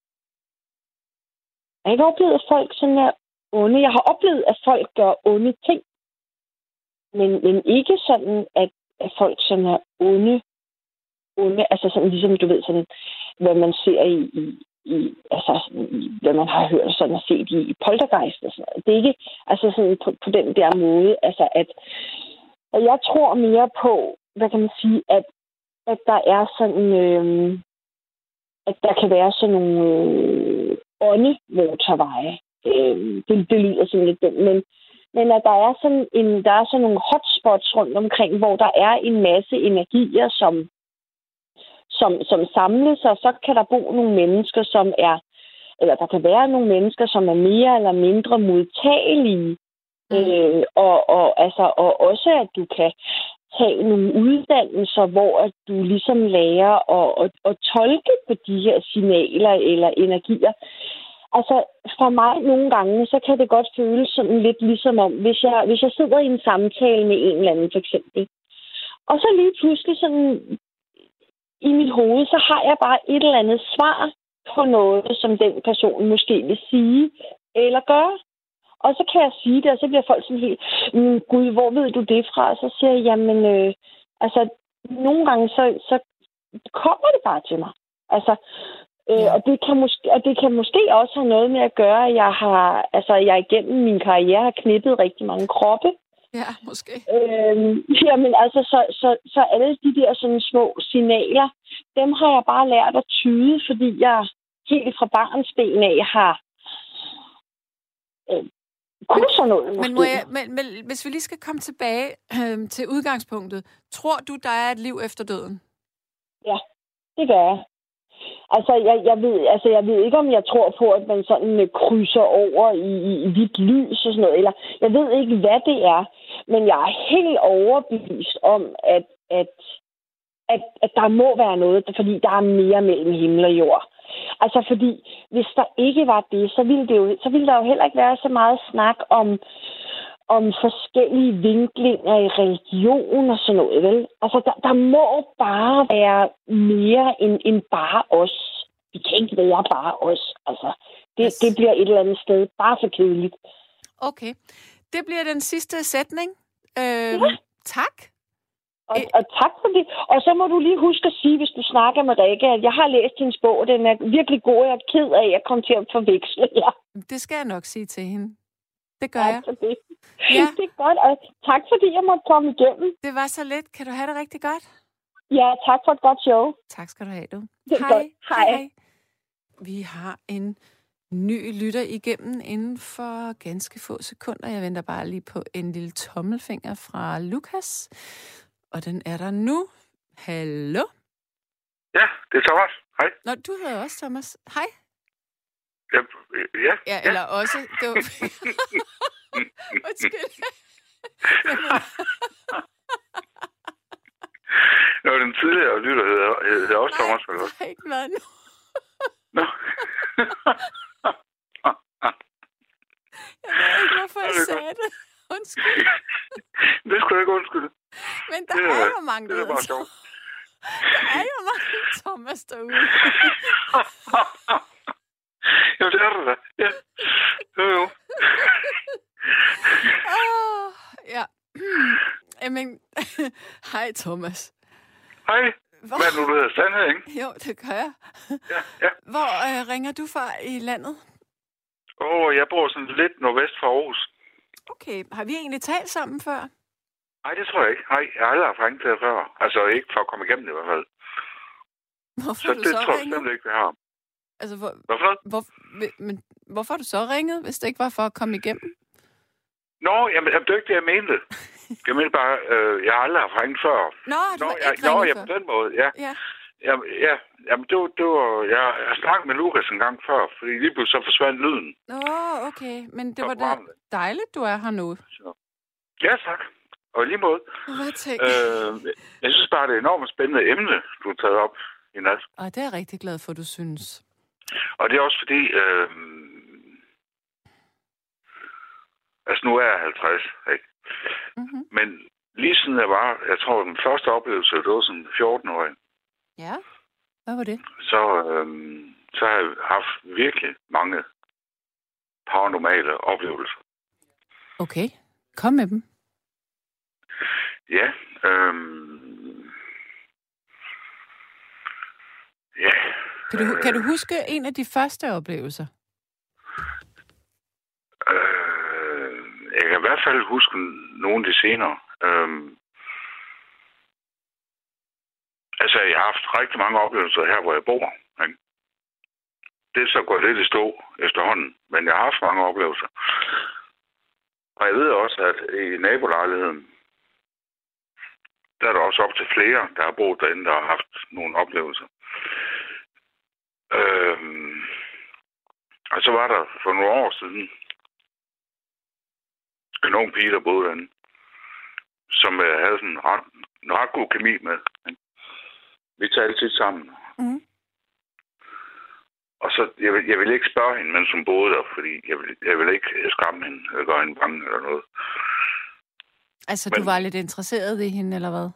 S4: jeg har ikke oplevet, at folk sådan er onde. Jeg har oplevet, at folk gør onde ting. Men, men ikke sådan, at, at folk sådan er onde. onde. Altså sådan ligesom, du ved, sådan, hvad man ser i, i, i altså, i, hvad man har hørt sådan og set i, i poltergeist og sådan noget. Det er ikke altså sådan på, på den der måde, altså at, at jeg tror mere på, hvad kan man sige, at, at der er sådan, øh, at der kan være sådan nogle øh, åndemotorveje. Øh, det, det lyder sådan lidt dumt, men, men at der er sådan en, der er sådan nogle hotspots rundt omkring, hvor der er en masse energier, som, som, som samles, og så kan der bo nogle mennesker, som er, eller der kan være nogle mennesker, som er mere eller mindre modtagelige Mm. Øh, og, og, altså, og også, at du kan have nogle uddannelser, hvor at du ligesom lærer at, at, at tolke på de her signaler eller energier. Altså, for mig nogle gange, så kan det godt føles sådan lidt ligesom om, hvis jeg, hvis jeg sidder i en samtale med en eller anden, for eksempel, og så lige pludselig sådan i mit hoved, så har jeg bare et eller andet svar på noget, som den person måske vil sige eller gøre. Og så kan jeg sige det, og så bliver folk sådan helt, mm, gud, hvor ved du det fra? Og så siger jeg, jamen, øh, altså, nogle gange, så, så kommer det bare til mig. Altså, øh, og, det kan måske, og det kan måske også have noget med at gøre, at jeg har, altså, jeg igennem min karriere har knippet rigtig mange kroppe.
S2: Ja, måske.
S4: Øhm, jamen altså, så, så, så alle de der sådan små signaler, dem har jeg bare lært at tyde, fordi jeg helt fra barns ben af har øh, kunne sådan noget.
S2: Men, må jeg, men, men hvis vi lige skal komme tilbage øh, til udgangspunktet. Tror du, der er et liv efter døden?
S4: Ja, det gør jeg. Altså, jeg, jeg, ved, altså, jeg ved ikke, om jeg tror på, at man sådan uh, krydser over i, i, i hvidt lys og sådan noget. Eller, jeg ved ikke, hvad det er. Men jeg er helt overbevist om, at, at, at, at der må være noget, fordi der er mere mellem himmel og jord. Altså fordi, hvis der ikke var det, så ville, det jo, så ville der jo heller ikke være så meget snak om, om forskellige vinklinger i religion og sådan noget, vel? Altså, der, der må bare være mere end, end bare os. Vi kan ikke være bare os. Altså, det, yes. det bliver et eller andet sted bare for kedeligt.
S2: Okay. Det bliver den sidste sætning. Øh, ja. Tak.
S4: Og, og tak for det. Og så må du lige huske at sige, hvis du snakker med Rikke, at jeg har læst hendes bog, den er virkelig god, jeg er ked af, at jeg kom til at forveksle jer.
S2: Det skal jeg nok sige til hende. Det gør
S4: tak
S2: jeg.
S4: For det. Ja. det er godt, og tak fordi jeg måtte komme igennem.
S2: Det var så let. Kan du have det rigtig godt?
S4: Ja, tak for et godt show.
S2: Tak skal du have, du.
S4: Det hej. Godt. Hej. hej.
S2: Vi har en ny lytter igennem inden for ganske få sekunder. Jeg venter bare lige på en lille tommelfinger fra Lukas. Og den er der nu. Hallo?
S5: Ja, det er Thomas. Hej.
S2: Nå, du hedder også Thomas. Hej.
S5: Ja, ja.
S2: Ja, eller ja. også... Det var... Undskyld.
S5: Nå, den tidligere lytter hedder, hedder også Thomas, vel også?
S2: Nej, ikke været nu.
S5: Nå.
S2: jeg ved ikke, hvorfor jeg sagde det. Undskyld.
S5: det skulle jeg ikke undskylde.
S2: Men der det, er jo mange,
S5: det er bare sjovt.
S2: Der er jo mange Thomas derude.
S5: jo, det er der da. Ja. Jo, jo.
S2: oh, ja. Jamen, hej Thomas.
S5: Hej. Hvor... Hvad er nu, du hedder? Sandhed, ikke?
S2: Jo, det gør jeg.
S5: Ja, ja.
S2: Hvor øh, ringer du fra i landet?
S5: Åh, oh, jeg bor sådan lidt nordvest for Aarhus.
S2: Okay. Har vi egentlig talt sammen før?
S5: Nej, det tror jeg ikke. Nej, jeg har aldrig haft ringet til jer før. Altså ikke for at komme igennem det i hvert fald.
S2: Hvorfor
S5: så
S2: du
S5: det
S2: så
S5: tror
S2: ringet?
S5: jeg simpelthen ikke, vi har.
S2: Altså, hvor,
S5: Hvorfor?
S2: Hvor, men, hvorfor har du så ringet, hvis det ikke var for at komme igennem?
S5: Nå, jamen, det er ikke det, jeg mente. Jeg mente bare, øh, jeg har aldrig haft ringet før.
S2: Nå, du
S5: Nå,
S2: har
S5: jeg,
S2: ikke
S5: Nå, ja,
S2: før.
S5: på den måde, ja.
S2: Ja.
S5: Ja, ja, jamen det var, det var jeg, jeg snakkede med Lukas en gang før, fordi lige pludselig så forsvandt lyden.
S2: Nå, okay. Men det
S5: Så
S2: var da dejligt, du er her nu.
S5: Så. Ja, tak. Og lige måde. Øh, jeg synes bare, det er et enormt spændende emne, du har taget op i nat.
S2: Og det er jeg rigtig glad for, du synes.
S5: Og det er også fordi, øh, altså nu er jeg 50, ikke?
S2: Mm-hmm.
S5: Men lige siden jeg var, jeg tror, den første oplevelse, det var som 14-årig,
S2: Ja. Hvad var det?
S5: så, øh, så har jeg haft virkelig mange paranormale oplevelser.
S2: Okay. Kom med dem.
S5: Ja, øh, ja.
S2: Kan du, kan du huske en af de første oplevelser?
S5: Øh, jeg kan i hvert fald huske nogle af de senere. Øh, altså, jeg har haft rigtig mange oplevelser her, hvor jeg bor. Ikke? Det er så gået lidt i stå efterhånden, men jeg har haft mange oplevelser. Og jeg ved også, at i nabolejligheden, der er der også op til flere, der har boet derinde, der har haft nogle oplevelser. Øhm, og så var der for nogle år siden en ung pige, der boede derinde, som øh, havde sådan en ret, en ret god kemi med. ikke? Vi talte tit sammen.
S2: Mm.
S5: Og så, jeg vil, jeg vil ikke spørge hende, mens hun boede der, fordi jeg vil, jeg vil ikke skræmme hende eller gøre hende bange eller noget.
S2: Altså,
S5: Men-
S2: du var lidt interesseret i hende, eller hvad?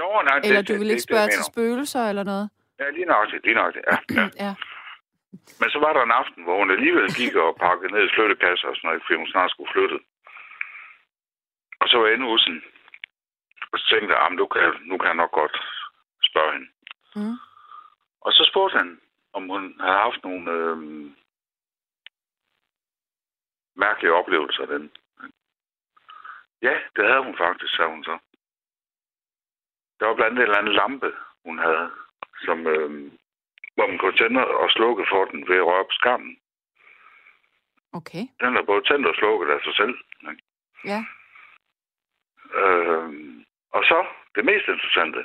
S5: Nå, nej,
S2: Eller
S5: det,
S2: du
S5: det,
S2: ville
S5: det,
S2: ikke
S5: det,
S2: spørge
S5: det,
S2: til spøgelser, eller noget?
S5: Ja, lige nøjagtigt, lige nøjagtigt, ja, ja.
S2: ja.
S5: Men så var der en aften, hvor hun alligevel gik og pakkede ned i flyttekasser og sådan noget, fordi hun snart skulle flytte. Og så var jeg inde hos hende. Og så tænkte jeg, "Ah, nu kan, jeg- nu kan jeg nok godt spørge hende.
S2: Mm.
S5: Og så spurgte han, om hun havde haft nogle øh, mærkelige oplevelser den. Ja, det havde hun faktisk, sagde hun så. Der var blandt andet en eller anden lampe, hun havde, som, øh, hvor man kunne tænde og slukke for den ved at røre på skærmen.
S2: Okay.
S5: Den er både tændt og slukket af sig selv. Ikke?
S2: Ja.
S5: Øh, og så, det mest interessante,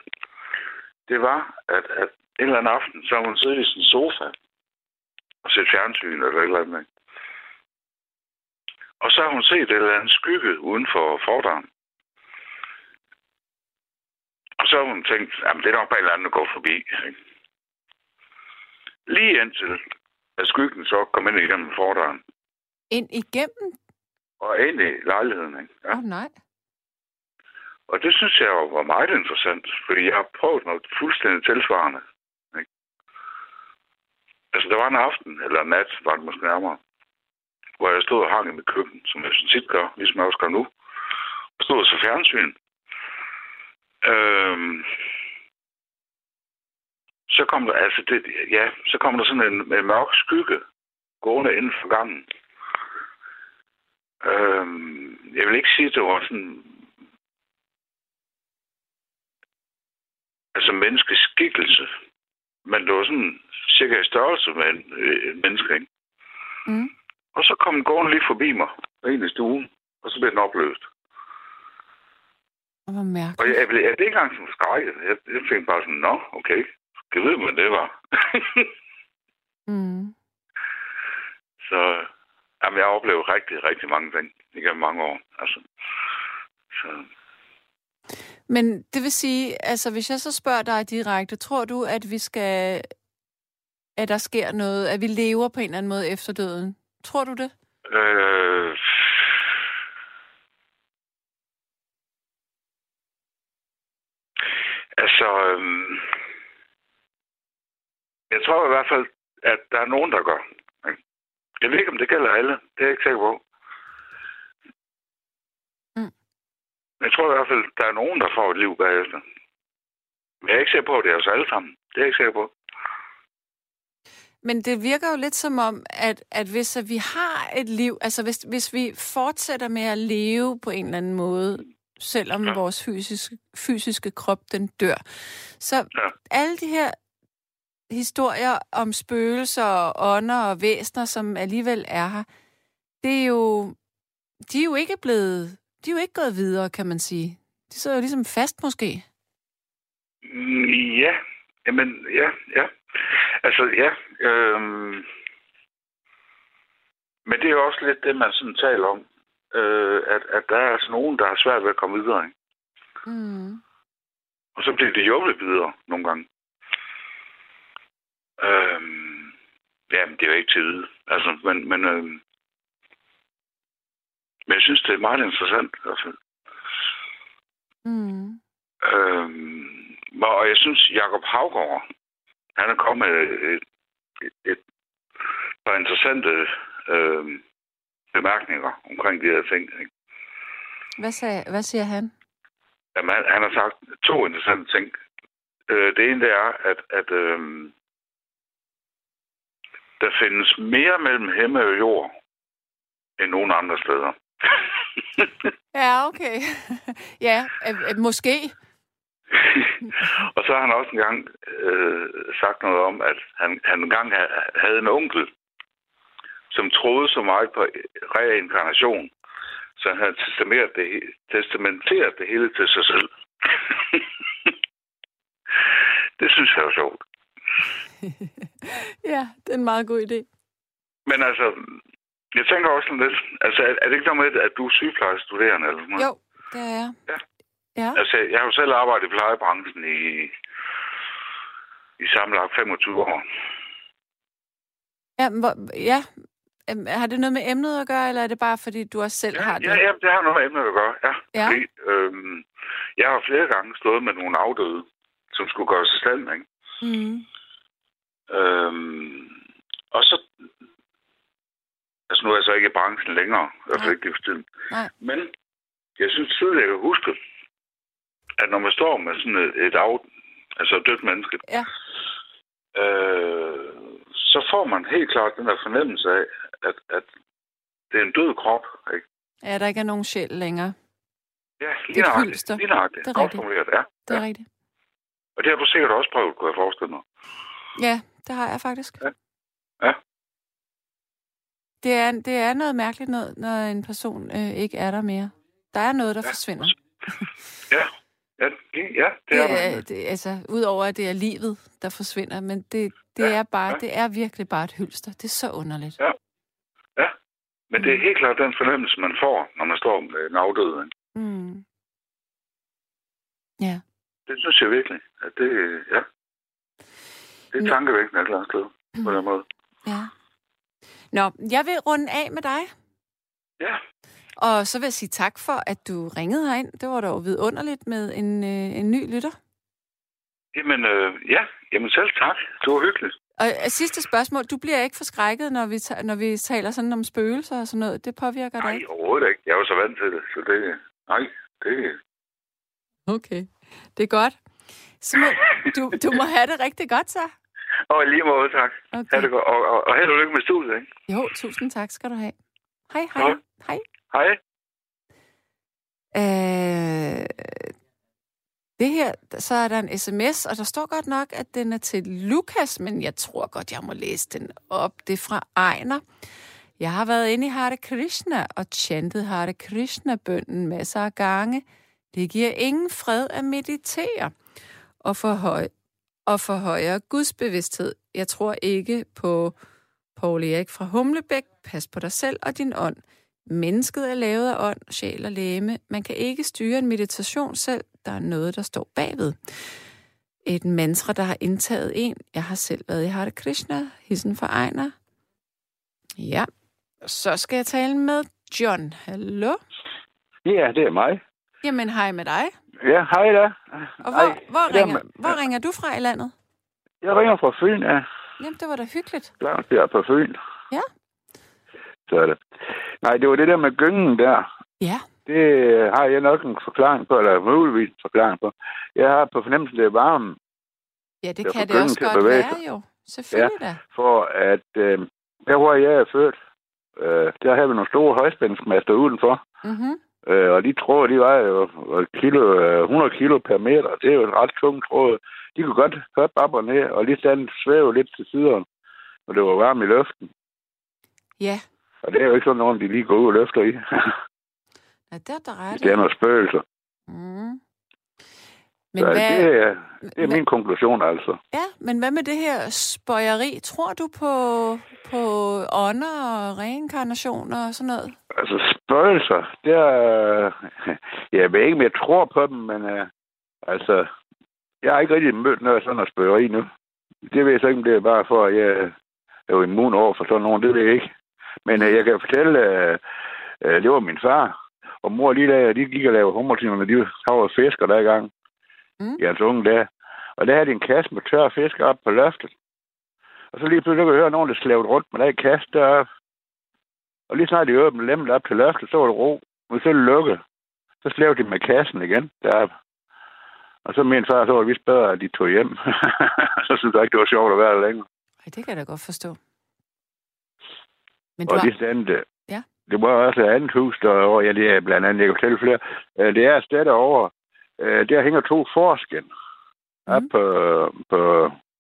S5: det var, at, at en eller anden aften, så har hun siddet i sin sofa og set fjernsyn eller et eller andet. ikke? Og så har hun set et eller andet skygge uden for fordøren. Og så har hun tænkt, at det er nok bare et eller andet, der går forbi. Ikke? Lige indtil at skyggen så kom ind igennem fordøren
S2: Ind igennem?
S5: og ind i lejligheden. Ikke? Ja.
S2: oh, nej.
S5: Og det synes jeg var meget interessant, fordi jeg har prøvet noget fuldstændig tilsvarende. Ikke? Altså, der var en aften, eller en nat, var det måske nærmere, hvor jeg stod og hang i mit køkken, som jeg sådan set gør, ligesom jeg også gør nu. Og stod og så fjernsyn. Øhm, så kom der, altså det, ja, så kom der sådan en, en mørk skygge gående inden for gangen. Øhm, jeg vil ikke sige, at det var sådan altså menneskeskikkelse. Men det var sådan cirka i størrelse med en, øh, menneske, ikke?
S2: Mm.
S5: Og så kom den gående lige forbi mig, ind i stuen, og så blev den opløst.
S2: Og hvor
S5: Og
S2: mærkeligt.
S5: jeg, jeg, blev- jeg blev ikke engang sådan skrækket. Jeg, jeg tænkte bare sådan, nå, okay. Kan vide, hvad det var.
S2: Mm.
S5: så jamen, jeg har oplevet rigtig, rigtig mange ting igennem mange år. Altså, så,
S2: Men det vil sige, altså hvis jeg så spørger dig direkte, tror du, at vi skal, at der sker noget, at vi lever på en eller anden måde efter døden? Tror du det?
S5: øh, altså, øhm, jeg tror i hvert fald, at der er nogen, der gør. Jeg ved ikke, om det gælder alle. Det er jeg ikke sikker på.
S2: Mm.
S5: Jeg tror i hvert fald, der er nogen, der får et liv bagefter. Men jeg er ikke sikker på, at det er os alle sammen. Det er jeg ikke sikker på.
S2: Men det virker jo lidt som om, at, at hvis at vi har et liv, altså hvis, hvis vi fortsætter med at leve på en eller anden måde, selvom ja. Vores fysiske, fysiske krop den dør, så
S5: Ja.
S2: alle de her historier om spøgelser og ånder og væsner, som alligevel er her, det er jo, de er jo ikke blevet, de er jo ikke gået videre, kan man sige. De sidder jo ligesom fast måske.
S5: Mm, Ja, Jamen, ja, ja. Altså, ja. Øhm, men det er jo også lidt det, man sådan taler om. Øh, at, at der er altså nogen, der har svært ved at komme videre. Ikke?
S2: Mm.
S5: Og så bliver det hjulpet videre nogle gange. Øhm, jamen, det er jo ikke vide. Altså, men, men, øhm, men jeg synes, det er meget interessant. Altså.
S2: Mm.
S5: Øhm, og jeg synes, Jakob Havgård, han er kommet med et, et, et par interessante øhm, bemærkninger omkring de her ting. Ikke?
S2: Hvad, sagde, hvad siger han?
S5: Jamen, han, han har sagt to interessante ting. Øh, det ene det er, at, at øhm, der findes mere mellem himmel og jord end nogen andre steder.
S2: Ja, okay. ja, øh, øh, måske.
S5: og så har han også engang øh, sagt noget om, at han, han engang ha- havde en onkel, som troede så meget på reinkarnation, så han havde testamenteret det, testamenteret det hele til sig selv. det synes jeg er sjovt.
S2: ja, det er en meget god idé.
S5: Men altså, jeg tænker også lidt, altså er, er det ikke noget med, at du er sygeplejestuderende eller noget?
S2: Jo, det er jeg.
S5: Ja.
S2: Ja.
S5: Altså, jeg har jo selv arbejdet i plejebranchen i, i sammenlagt 25 år.
S2: Ja, hvor, ja. Øhm, Har det noget med emnet at gøre, eller er det bare, fordi du også selv
S5: Ja,
S2: har det?
S5: ja, ja, det har noget med emnet at gøre, ja.
S2: Ja.
S5: Fordi, øhm, jeg har flere gange stået med nogle afdøde, som skulle gøre sig stand, ikke?
S2: Mm.
S5: Øhm, og så... Altså, nu er jeg så ikke i branchen længere, i hvert fald ikke for tiden.
S2: Nej.
S5: Men jeg synes tydeligt, jeg kan huske, at når man står med sådan et, et af, altså et dødt menneske,
S2: Ja.
S5: øh, så får man helt klart den der fornemmelse af, at, at det er en død krop, ikke?
S2: Ja, der ikke er nogen sjæl længere.
S5: Ja,
S2: Det
S5: lige
S2: er
S5: nøjagtigt.
S2: hylster.
S5: Lige nøjagtigt.
S2: Det er rigtigt.
S5: ja.
S2: Det er rigtigt.
S5: Og det har du sikkert også prøvet, kunne jeg forestille mig.
S2: Ja, det har jeg faktisk.
S5: Ja. Ja.
S2: Det er, det er noget mærkeligt noget, når en person øh, ikke er der mere. Der er noget, der
S5: Ja.
S2: forsvinder.
S5: Ja, ja, det, ja, det,
S2: Det
S5: er
S2: er, det, altså, udover at det er livet, der forsvinder, men det, det
S5: Ja,
S2: er bare,
S5: ja.
S2: det er virkelig bare et hylster. Det er så underligt.
S5: Ja. Men det er helt klart den fornemmelse, man får, når man står med en afdød.
S2: Mm. Ja.
S5: Det synes jeg virkelig, at det, ja. Det er
S2: Nå.
S5: tankevækkende et eller andet sted, på den måde.
S2: Ja. Nå, jeg vil runde af med dig.
S5: Ja,
S2: Og så vil jeg sige tak for, at du ringede herind. Det var dog vidunderligt med en, øh, en ny lytter.
S5: jamen, øh, ja, jamen selv tak. Det var hyggeligt.
S2: Og øh, sidste spørgsmål. Du bliver ikke forskrækket, når vi, ta- når vi taler sådan om spøgelser og sådan noget. Det påvirker dig
S5: Nej,
S2: ikke?
S5: overhovedet ikke. Jeg er jo så vant til det, så det, nej, det,
S2: Okay. Det er godt. Så må, du, du må have det rigtig godt, så.
S5: og lige måde, tak.
S2: Okay.
S5: Ha' det godt. Og, og, og held og lykke med studiet, ikke?
S2: Jo, tusind tak skal du have. Hej, hej.
S5: Godt.
S2: Hej.
S5: Hej.
S2: Øh, det her, så er der en sms, og der står godt nok, at den er til Lukas, men jeg tror godt, jeg må læse den op. Det er fra Ejner. Jeg har været inde i Hare Krishna og chantet Hare Krishna-bønden masser af gange. Det giver ingen fred at meditere og forhøje, og forhøjer gudsbevidsthed. Jeg tror ikke på Paul Erik fra Humlebæk. Pas på dig selv og din ånd. Mennesket er lavet af ånd, sjæl og læme. Man kan ikke styre en meditation selv. Der er noget, der står bagved. Et mantra, der har indtaget en. Jeg har selv været i Hare Krishna, hissen for Ejner. Ja, så skal jeg tale med John. Hallo?
S6: Ja, det er mig.
S2: Jamen, hej med dig.
S6: Ja, hej da.
S2: Og hvor,
S6: Hej.
S2: hvor,
S6: Jamen,
S2: ringer, hvor ringer du fra i landet?
S6: Jeg ringer fra Fyn, ja.
S2: Jamen, det var da hyggeligt.
S6: Langt der på Fyn.
S2: Ja.
S6: Så er det. Nej, det var det der med gyngen der.
S2: Ja.
S6: Det har jeg nok en forklaring på, eller muligvis en forklaring på. Jeg har på fornemmelsen, det er varmen,
S2: Ja, det kan det også godt være jo. Selvfølgelig da.
S6: for at øh, der, hvor jeg er født, øh, der havde vi nogle store højspændingsmaster udenfor.
S2: Mm-hmm.
S6: Øh, og de tråde, de var jo kilo, øh, 100 kilo per meter. Det er jo en ret tung tråd. De kunne godt hoppe op og ned, og lige sådan svæve lidt til siderne, når det var varmt i luften.
S2: Ja,
S6: Og det er jo ikke sådan nogen, de lige går ud og løfter i.
S2: ja det er der ret.
S6: det er noget spøgelser.
S2: Mm. Men
S6: Så
S2: hvad,
S6: det, er, det er
S2: hvad-
S6: min konklusion, altså.
S2: ja, men hvad med det her spøjeri? Tror du på, på ånder og reinkarnationer og sådan noget?
S6: Altså, spøgelser, det er... Jeg ved ikke, om jeg tror på dem, men uh, altså... Jeg har ikke rigtig mødt noget sådan noget spøgeri nu. Det ved jeg så ikke, om det er bare for, at jeg er jo immun over for sådan nogen. Det ved jeg ikke. Men uh, jeg kan fortælle, uh, uh, det var min far og mor lige der, de gik og lavede hummertimer, når de var fisker der i gang.
S2: Mm.
S6: I hans unge dage. Og der havde de en kasse med tørre fisk op på loftet. Og så lige pludselig kunne jeg høre nogen, der slævede rundt med den kasse deroppe. Og lige snart de åbnede lemmet op til loftet, så var det ro. Og så lukkede. Så slævede de med kassen igen deroppe. Og så mente far, så var det vist bedre, at de tog hjem. så synes jeg ikke, det var sjovt at være der længere.
S2: Ej, det kan jeg da godt forstå. Men du
S6: Og
S2: har...
S6: lige sådan, det,
S2: Ja.
S6: det var også et andet hus derovre. Ja, det er blandt andet, jeg kan fortælle flere. Øh, Det er et sted derovre. Øh, Der hænger to forsken mm. op
S2: Mhm.
S6: på, på,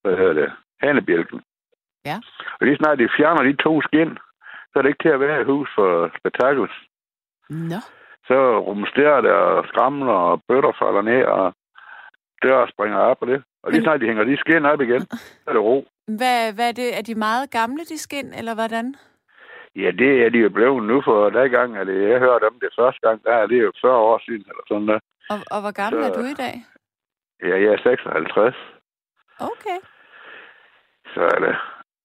S6: hvad hedder det, hanebjælken.
S2: Ja.
S6: Og lige snart de fjerner de to skin, så er det ikke til at være et hus for spektakels.
S2: Nå,
S6: Så rumsterer det og skramler og bøtter falder ned, og døre springer op og det. Og lige snart de hænger de skin op igen, så er det ro.
S2: hvad, hvad er det? Er de meget gamle, de skin, eller hvordan?
S6: Ja, det er de jo blevet nu, for der gang, at jeg hørte om det første gang, der er det jo 40 år siden, eller sådan der.
S2: Og, og hvor gammel
S6: Så-
S2: er du i dag?
S6: Ja, jeg er 56,
S2: Okay.
S6: så er det,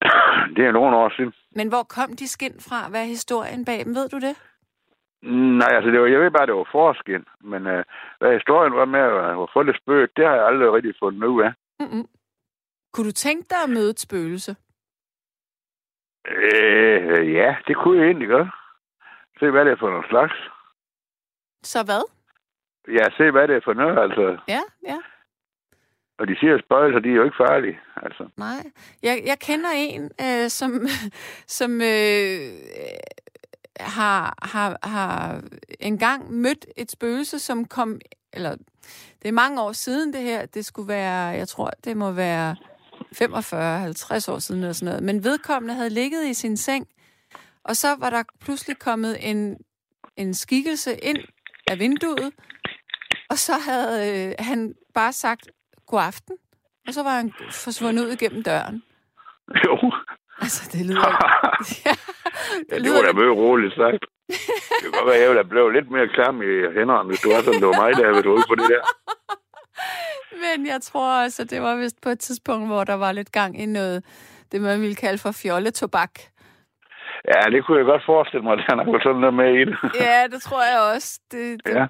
S6: det er nogle år siden.
S2: Men hvor kom de skin fra? Hvad er historien bag dem? Ved du det?
S6: Nej, altså, det var, jeg ved bare, det var forskin, men uh, hvad historien var med at, få det spøgt, det har jeg aldrig rigtig fundet ud af.
S2: Mm-mm. Kunne du tænke dig at møde et spøgelse?
S6: Øh, ja, det kunne jeg egentlig godt. Se, hvad det er for noget slags.
S2: Så hvad?
S6: Ja, se, hvad det er for noget, altså.
S2: Ja, ja.
S6: Og de siger, spøgelser, de er jo ikke farlige, altså.
S2: Nej. Jeg, jeg kender en, øh, som, som øh, har, har, har engang mødt et spøgelse, som kom... Eller, det er mange år siden det her. Det skulle være, jeg tror, det må være 45-50 år siden eller sådan noget. Men vedkommende havde ligget i sin seng, og så var der pludselig kommet en, en skikkelse ind af vinduet, og så havde øh, han bare sagt god aften, og så var han forsvundet ud igennem døren.
S6: Jo.
S2: Altså, det lyder... ja,
S6: Ja, det var da meget roligt sagt. Det kan godt være, at jeg blevet lidt mere klam i hænderne, hvis du var sådan, det var mig, der havde været ude på det der.
S2: Men jeg tror også, at det var vist på et tidspunkt, hvor der var lidt gang i noget, det man ville kalde for fjolletobak.
S6: Ja, det kunne jeg godt forestille mig, at han har sådan noget med i det.
S2: Ja, det tror jeg også. Det, det,
S6: Ja.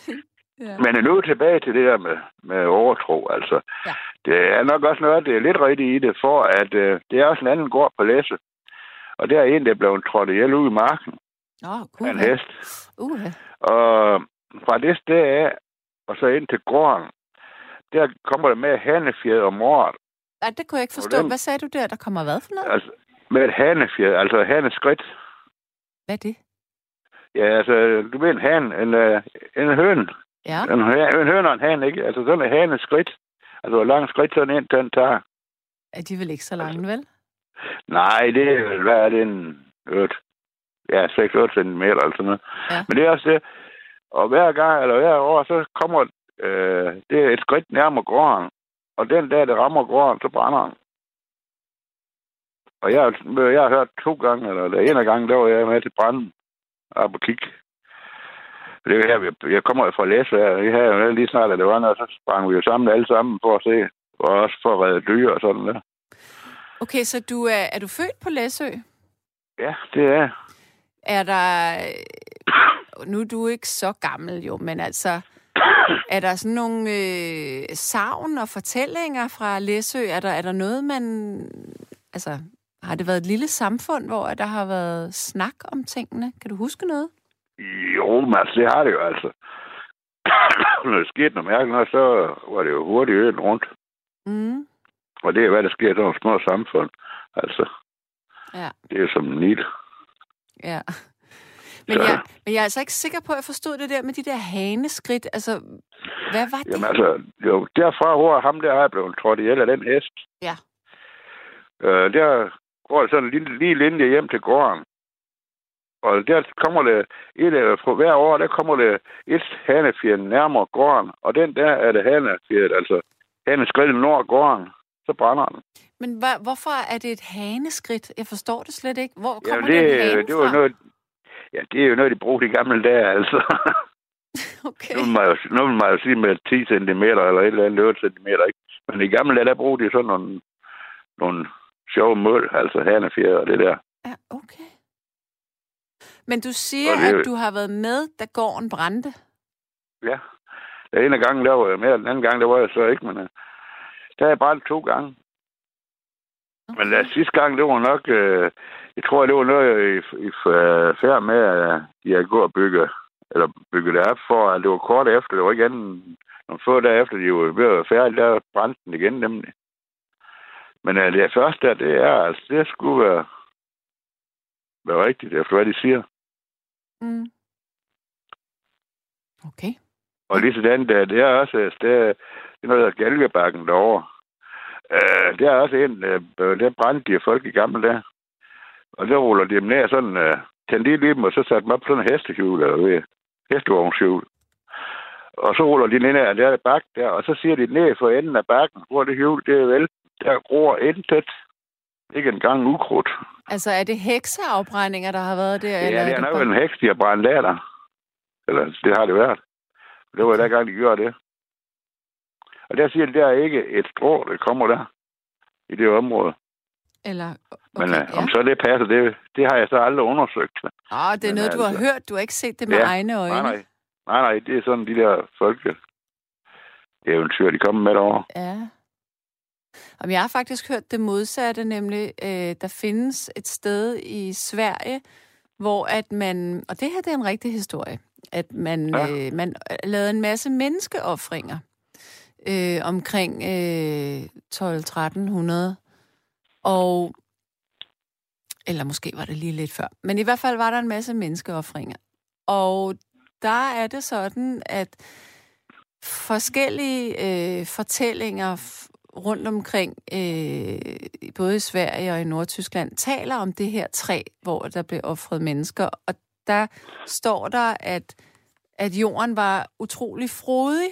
S2: ja.
S6: Men nu tilbage til det der med, med overtro, altså.
S2: Ja.
S6: Det er nok også noget, det er lidt rigtigt i det, for at øh, det er også en anden gård på læse. Og der er en, der er blevet trådt ihjel ude i marken
S2: Åh,
S6: af en
S2: uh,
S6: hest.
S2: uh,
S6: Og fra det sted af, og så ind til gården, der kommer der med hanefjed om året.
S2: Nej, det kunne jeg ikke forstå.
S6: Hvordan?
S2: Hvad sagde du der? Der kommer hvad for noget?
S6: Altså, med et hanefjed, altså haneskridt.
S2: Hvad er det?
S6: Ja, altså, du ved en han, en, øh, en høn.
S2: Ja,
S6: En, en høn og en han, ikke? Altså sådan en haneskridt. Altså, hvor lang skridt sådan en, den tager.
S2: er de vel ikke så lange, vel?
S6: Nej, det er hvad er det, en 8, ja, 6-8 cm eller sådan noget.
S2: Ja.
S6: Men det er også det. Og hver gang, eller hver år, så kommer øh, det er et skridt nærmere gården. Og den dag, det rammer gården, så brænder den. Og jeg, jeg har hørt to gange, eller der en af gangen, der var jeg med til branden. Op og kigge. Det er her, vi- jeg kommer fra Læsø, og jeg havde jo lige snart, at det var noget, så sprang vi jo sammen alle sammen for at se, og også for at redde dyr og sådan der.
S2: Okay, så du er, er du født på Læsø?
S6: Ja, det er
S2: Er der... Nu er du ikke så gammel jo, men altså... Er der sådan nogle øh, savn og fortællinger fra Læsø? Er der, er der noget, man... Altså, har det været et lille samfund, hvor der har været snak om tingene? Kan du huske noget?
S6: Jo, men altså, det har det jo altså. Når der skete noget mærkeligt, så var det jo hurtigt øen rundt.
S2: Mm.
S6: Og det er, hvad der sker i sådan nogle små samfund. Altså,
S2: Ja,
S6: det er som nit.
S2: Ja. Men
S6: Så-
S2: jeg, men jeg er altså ikke sikker på, at jeg forstod det der med de der haneskridt. Altså, hvad var det?
S6: Jamen altså, jo, derfra, hvor ham der er blevet trådt ihjel af den hest.
S2: Ja.
S6: Øh, der går sådan en lille, lige linje hjem til gården. Og der kommer det, et, på hver år, der kommer det et hanefjer nærmere gården. Og den der er det hanefjer, altså haneskridt nord gården. Så brænder den.
S2: Men hva, hvorfor er det et haneskridt? Jeg forstår det slet ikke. Hvor kommer
S6: Jamen,
S2: den hane
S6: det, det var
S2: fra?
S6: noget, ja, det er jo noget, de brugte i gamle dage, altså.
S2: Okay.
S6: Nu vil man jo, nu vil man jo sige med 10 cm eller et eller andet 8 cm, ikke? Men i gamle dage, der brugte de sådan nogle, nogle sjove mål, altså hanefjer og det der.
S2: Ja, okay. Men du siger,
S6: det
S2: at du har været med, da gården brændte.
S6: Ja. Den ene gang, der var jeg med, og den anden gang, der var jeg så ikke, men uh, der har jeg brændt to gange.
S2: Okay.
S6: Men uh, sidste gang, det var nok, uh, jeg tror, det var noget i, i uh, færd med, at de havde gået og bygge, eller bygge det op for, at det var kort efter, det var ikke andet nogle få dage efter, de var ved at være færdige, der brændte den igen nemlig. Men uh, det første der, det er, altså, det skulle være, være rigtigt, efter hvad de siger.
S2: Mm. Okay.
S6: Og lige sådan, der, det er også, altså, det er, det er noget, der hedder Galgebakken derovre. Uh, det er også en, uh, der brændte de folk i gamle dage. Og der ruller de dem ned sådan, uh, tændte lige dem, og så satte dem op på sådan en hestehjul, eller ved, hestevognshjul. Og så ruller de ned ad der bak der, og så siger de ned for enden af bakken, hvor det hjul, det er vel, der gror intet. Ikke engang ukrudt.
S2: Altså, er det hekseafbrændinger, der har været der?
S6: Ja,
S2: eller
S6: det er nok
S2: bare-
S6: en heks, de har brændt af der. Eller det har det været. Det var der gang, de gjorde det. Og der siger de, der er ikke et strå, der kommer der i det område.
S2: Eller, okay,
S6: Men
S2: ja.
S6: øh, om så det passer, det, det har jeg så aldrig undersøgt.
S2: Åh, det er
S6: men
S2: noget, du har
S6: altså-
S2: hørt. Du har ikke set det med
S6: Ja,
S2: egne øjne.
S6: Nej, nej. Nej, nej, det er sådan de der folke eventyr, de kommer med derovre.
S2: Ja. Om jeg har faktisk hørt det modsatte, nemlig, øh, der findes et sted i Sverige, hvor at man, og det her det er en rigtig historie, at man,
S6: Ja.
S2: øh, man lavede en masse menneskeoffringer øh, omkring øh, 12-1300, og eller måske var det lige lidt før, men i hvert fald var der en masse menneskeoffringer. Og der er det sådan, at forskellige øh, fortællinger rundt omkring, øh, både i Sverige og i Nordtyskland, taler om det her træ, hvor der blev offret mennesker. Og der står der, at, at jorden var utrolig frodig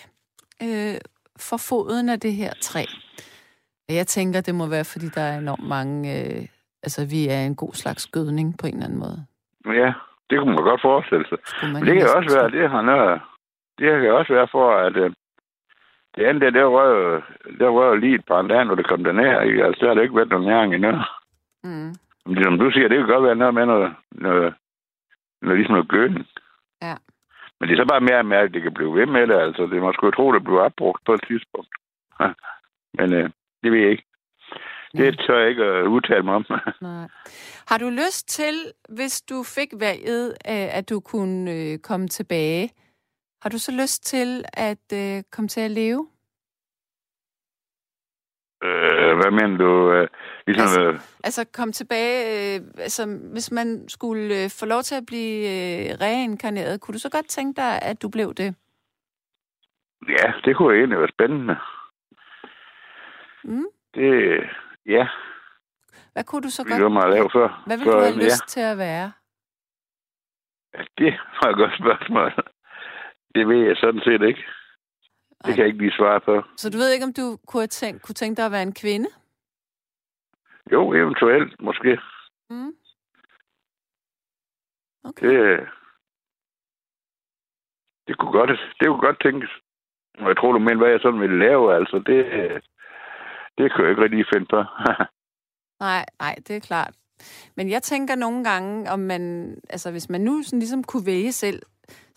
S2: øh, for foden af det her træ. Og jeg tænker, det må være, fordi der er enormt mange... Øh, altså, vi er en god slags gødning på en eller anden måde.
S6: Ja, det kunne man godt forestille sig. Men det kan også være, det har noget, det kan også være for, at øh, det andet der, der var jo, der jo lige et brændt af, når det kom derned, ikke? Altså, der har der ikke været nogen næring endnu.
S2: Mm.
S6: Men som du siger, det kan godt være noget med noget, noget, noget ligesom noget gødning.
S2: Ja.
S6: Men det er så bare mere med, at det kan blive ved med det. Altså, det man skulle tro, det blev opbrugt på et tidspunkt. Men øh, det ved jeg ikke. Det tør jeg ikke at udtale mig om.
S2: Nej. Har du lyst til, hvis du fik valget, øh, at du kunne øh, komme tilbage, har du så lyst til at øh, komme til at leve?
S6: øh, hvad mener du? Øh, ligesom,
S2: Altså-
S6: øh,
S2: Altså komme tilbage, øh, altså hvis man skulle øh, få lov til at blive øh, reinkarneret, kunne du så godt tænke dig, at du blev det?
S6: ja, det kunne egentlig være spændende.
S2: Mm?
S6: Det, ja,
S2: Hvad kunne du så
S6: det var
S2: godt,
S6: mig at lave før.
S2: hvad vil
S6: før,
S2: du have
S6: ja.
S2: lyst til at være?
S6: Ja, det var et godt spørgsmål. Det ved jeg sådan set ikke. Det
S2: Ej.
S6: kan jeg ikke lige svare på.
S2: Så du ved ikke, om du kunne, tænkt, kunne tænke dig at være en kvinde?
S6: Jo, eventuelt, måske.
S2: Mm? Okay.
S6: Det, det kunne godt, det kunne godt tænkes. Og jeg tror, du mener, hvad jeg sådan ville lave, altså, det, det kan jeg ikke rigtig finde på.
S2: Nej, nej, det er klart. Men jeg tænker nogle gange, om man, altså hvis man nu sådan ligesom kunne vælge selv,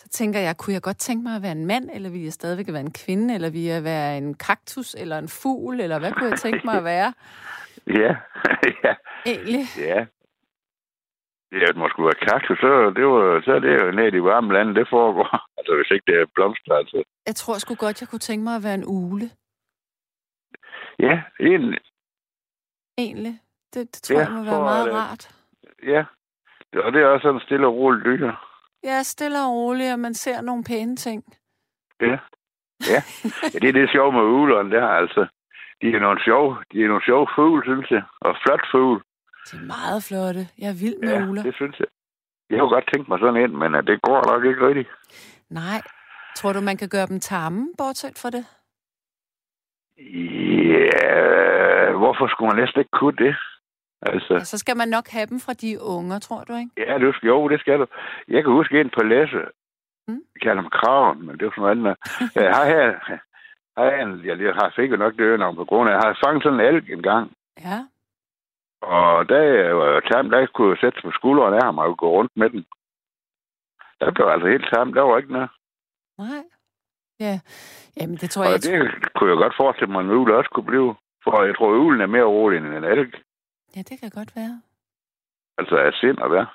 S2: så tænker jeg, kunne jeg godt tænke mig at være en mand, eller ville jeg stadigvæk være en kvinde, eller ville jeg være en kaktus, eller en fugl, eller hvad kunne jeg tænke mig at være
S6: ja, ja,
S2: egentlig?
S6: ja. Ja, det må skulle være kaktus, så, det var, så er det jo nede i de varme lande, det foregår. Altså, hvis ikke det er blomster, altså.
S2: Jeg tror sgu godt, jeg kunne tænke mig at være en ule,
S6: Ja, egentlig.
S2: egentlig. Det, det tror
S6: Ja,
S2: jeg må være meget
S6: at, øh,
S2: rart.
S6: Ja. Og det er også sådan stille og roligt dyr.
S2: Jeg er stille og rolig, og man ser nogle pæne ting.
S6: Ja. Ja. ja det er det sjove med uglerne der, altså. De er nogle sjove, de er nogle sjove fugle, synes jeg. Og flot fugle.
S2: De er meget flotte. Jeg er vild med
S6: Ja,
S2: uler.
S6: det synes jeg. Jeg kunne godt tænke mig sådan en, men uh, det går nok ikke rigtigt.
S2: Nej. Tror du, man kan gøre dem tamme, bortset for det?
S6: Ja, hvorfor skulle man næsten ikke kunne det? Altså,
S2: Ja, så skal man nok have dem fra de unge, tror du, ikke?
S6: ja, skal, jo, det skal du. Jeg kan huske en på læse.
S2: Mm.
S6: Jeg kalder dem kraven, men det var sådan noget andet. Jeg har her, har jeg, jeg, har jo nok det øgenavn på grund af, jeg har fanget sådan en elg en gang.
S2: Ja.
S6: Og da jeg var tam, der kunne jeg sætte på skulderen af ham og gå rundt med den. Der blev altså helt tam. Der var ikke noget.
S2: Nej. Ja. Jamen, det tror
S6: Og
S2: jeg...
S6: det kunne jeg godt forestille mig, at en ugle også kunne blive. For jeg tror, at uglen er mere rolig end en elg.
S2: Ja, det kan godt være.
S6: Altså af sind og hvad.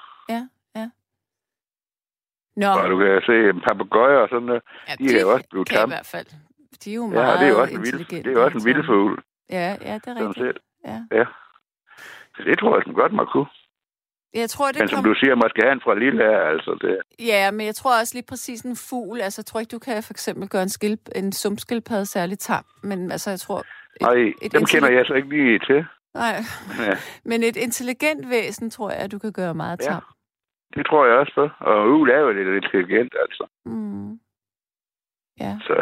S2: Nå,
S6: Og du kan se en papegøje og sådan noget.
S2: ja,
S6: de kan jo også blive
S2: kan i hvert fald. De er jo
S6: Ja,
S2: meget
S6: det er jo også en vild, det er jo også en vild fugl.
S2: Ja, ja, det er rigtigt.
S6: set.
S2: Ja.
S6: Ja. Så det tror jeg som godt, man kunne.
S2: Jeg tror, det
S6: Men som
S2: kom...
S6: du siger, man skal have en fra lille her, altså det.
S2: Ja, men jeg tror også lige præcis en fugl. Altså, jeg tror ikke, du kan for eksempel gøre en, skilp... en sumpskildpadde særligt tam. Men altså, jeg tror... Et,
S6: Nej,
S2: et
S6: dem
S2: intelli-
S6: kender jeg så ikke lige til.
S2: Nej,
S6: Ja,
S2: men et intelligent væsen, tror jeg, at du kan gøre meget
S6: Ja.
S2: tam.
S6: det tror jeg også på. Og ugle er jo lidt intelligent, altså.
S2: Mm. Ja.
S6: Så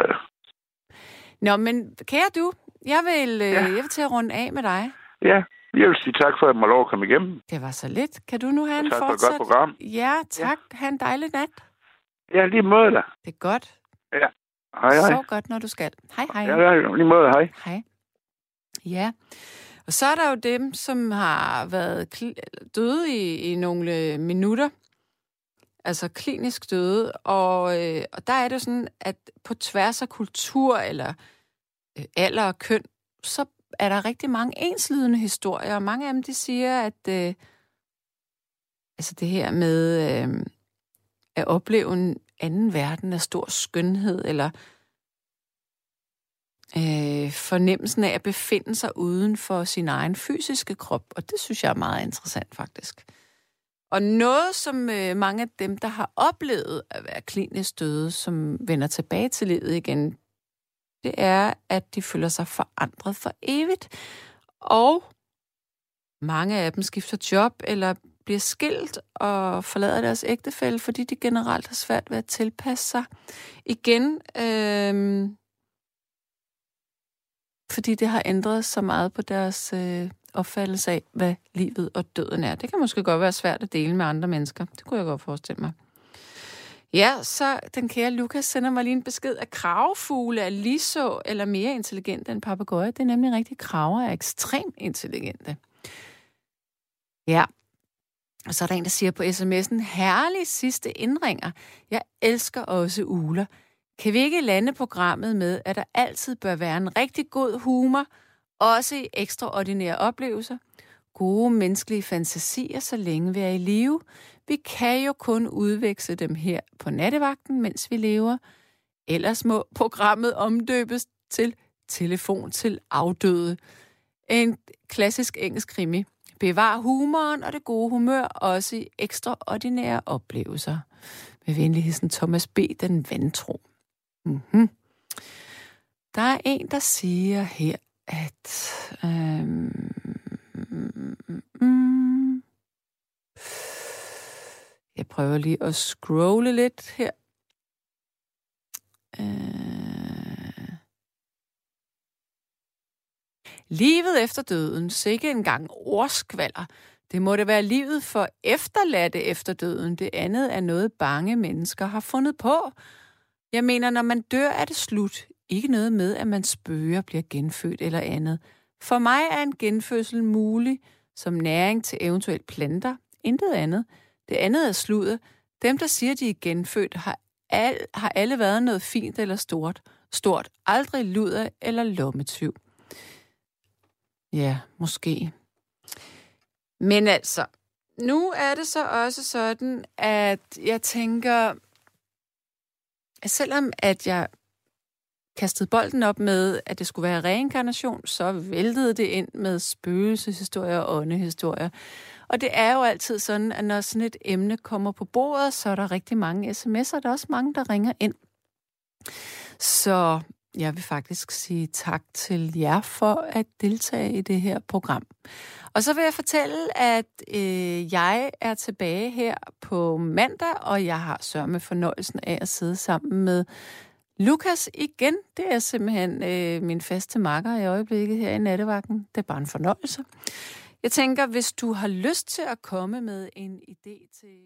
S2: Nå, men kære du, jeg vil, ja.
S6: Ja.
S2: jeg vil til at runde af med dig.
S6: ja, jeg vil sige tak for, at jeg må lov at komme igennem.
S2: Det var så lidt. Kan du nu have
S6: Og
S2: en
S6: tak for et
S2: fortsat...
S6: godt program.
S2: Ja, tak. Ja. Ha' en dejlig nat.
S6: Ja, lige måde da.
S2: Det er godt.
S6: Hej, hej.
S2: Sov godt, når du skal. Hej, hej.
S6: Ja, ja, lige måde, hej.
S2: Hej. Ja. Og så er der jo dem, som har været kl- døde i, i nogle øh, minutter. Altså klinisk døde. Og, øh, og der er det sådan, at på tværs af kultur eller øh, alder og køn, så er der rigtig mange enslydende historier. Og mange af dem, de siger, at øh, altså det her med øh, at opleve en anden verden af stor skønhed, eller øh, fornemmelsen af at befinde sig uden for sin egen fysiske krop. Og det synes jeg er meget interessant, faktisk. Og noget, som øh, mange af dem, der har oplevet at være klinisk døde, som vender tilbage til livet igen, det er, at de føler sig forandret for evigt. Og mange af dem skifter job eller bliver skilt og forlader deres ægtefælle, fordi de generelt har svært ved at tilpasse sig. Igen, øh, fordi det har ændret så meget på deres øh, opfattelse af, hvad livet og døden er. Det kan måske godt være svært at dele med andre mennesker. Det kunne jeg godt forestille mig. Ja, så den kære Lukas sender mig lige en besked, at kravefugle er lige så eller mere intelligente end papegøjer. Det er nemlig rigtigt, kraver er ekstremt intelligente. Ja, og så er der en, der siger på sms'en, herlig sidste indringer. Jeg elsker også uler. Kan vi ikke lande programmet med, at der altid bør være en rigtig god humor, også i ekstraordinære oplevelser? Gode menneskelige fantasier, så længe vi er i live. Vi kan jo kun udveksle dem her på nattevagten, mens vi lever. Ellers må programmet omdøbes til Telefon til afdøde. En klassisk engelsk krimi. Bevar humoren og det gode humør, også i ekstraordinære oplevelser. Med venligheden Thomas B. den vantro. Mm-hmm. Der er en, der siger her, at... Øhm, mm, mm, jeg prøver lige at scrolle lidt her. Øh, livet efter døden, sikke engang ordskvalder. Det må det være livet for efterladte efter døden. Det andet er noget, bange mennesker har fundet på. Jeg mener, når man dør, er det slut. Ikke noget med, at man spøger, bliver genfødt eller andet. For mig er en genfødsel mulig som næring til eventuelt planter. Intet andet. Det andet er sludder. Dem, der siger, de er genfødt, har, al, har alle været noget fint eller stort. Stort. Aldrig luder eller lommetyv. Ja, måske. Men altså, nu er det så også sådan, at jeg tænker, selvom at jeg kastede bolden op med, at det skulle være reinkarnation, så væltede det ind med spøgelseshistorier og åndehistorier. Og det er jo altid sådan, at når sådan et emne kommer på bordet, så er der rigtig mange sms'er, der er også mange, der ringer ind. Så jeg vil faktisk sige tak til jer for at deltage i det her program. Og så vil jeg fortælle, at øh, jeg er tilbage her på mandag, og jeg har sørme fornøjelsen af at sidde sammen med Lukas igen. Det er simpelthen øh, min faste makker i øjeblikket her i nattevagten. Det er bare en fornøjelse. Jeg tænker, hvis du har lyst til at komme med en idé til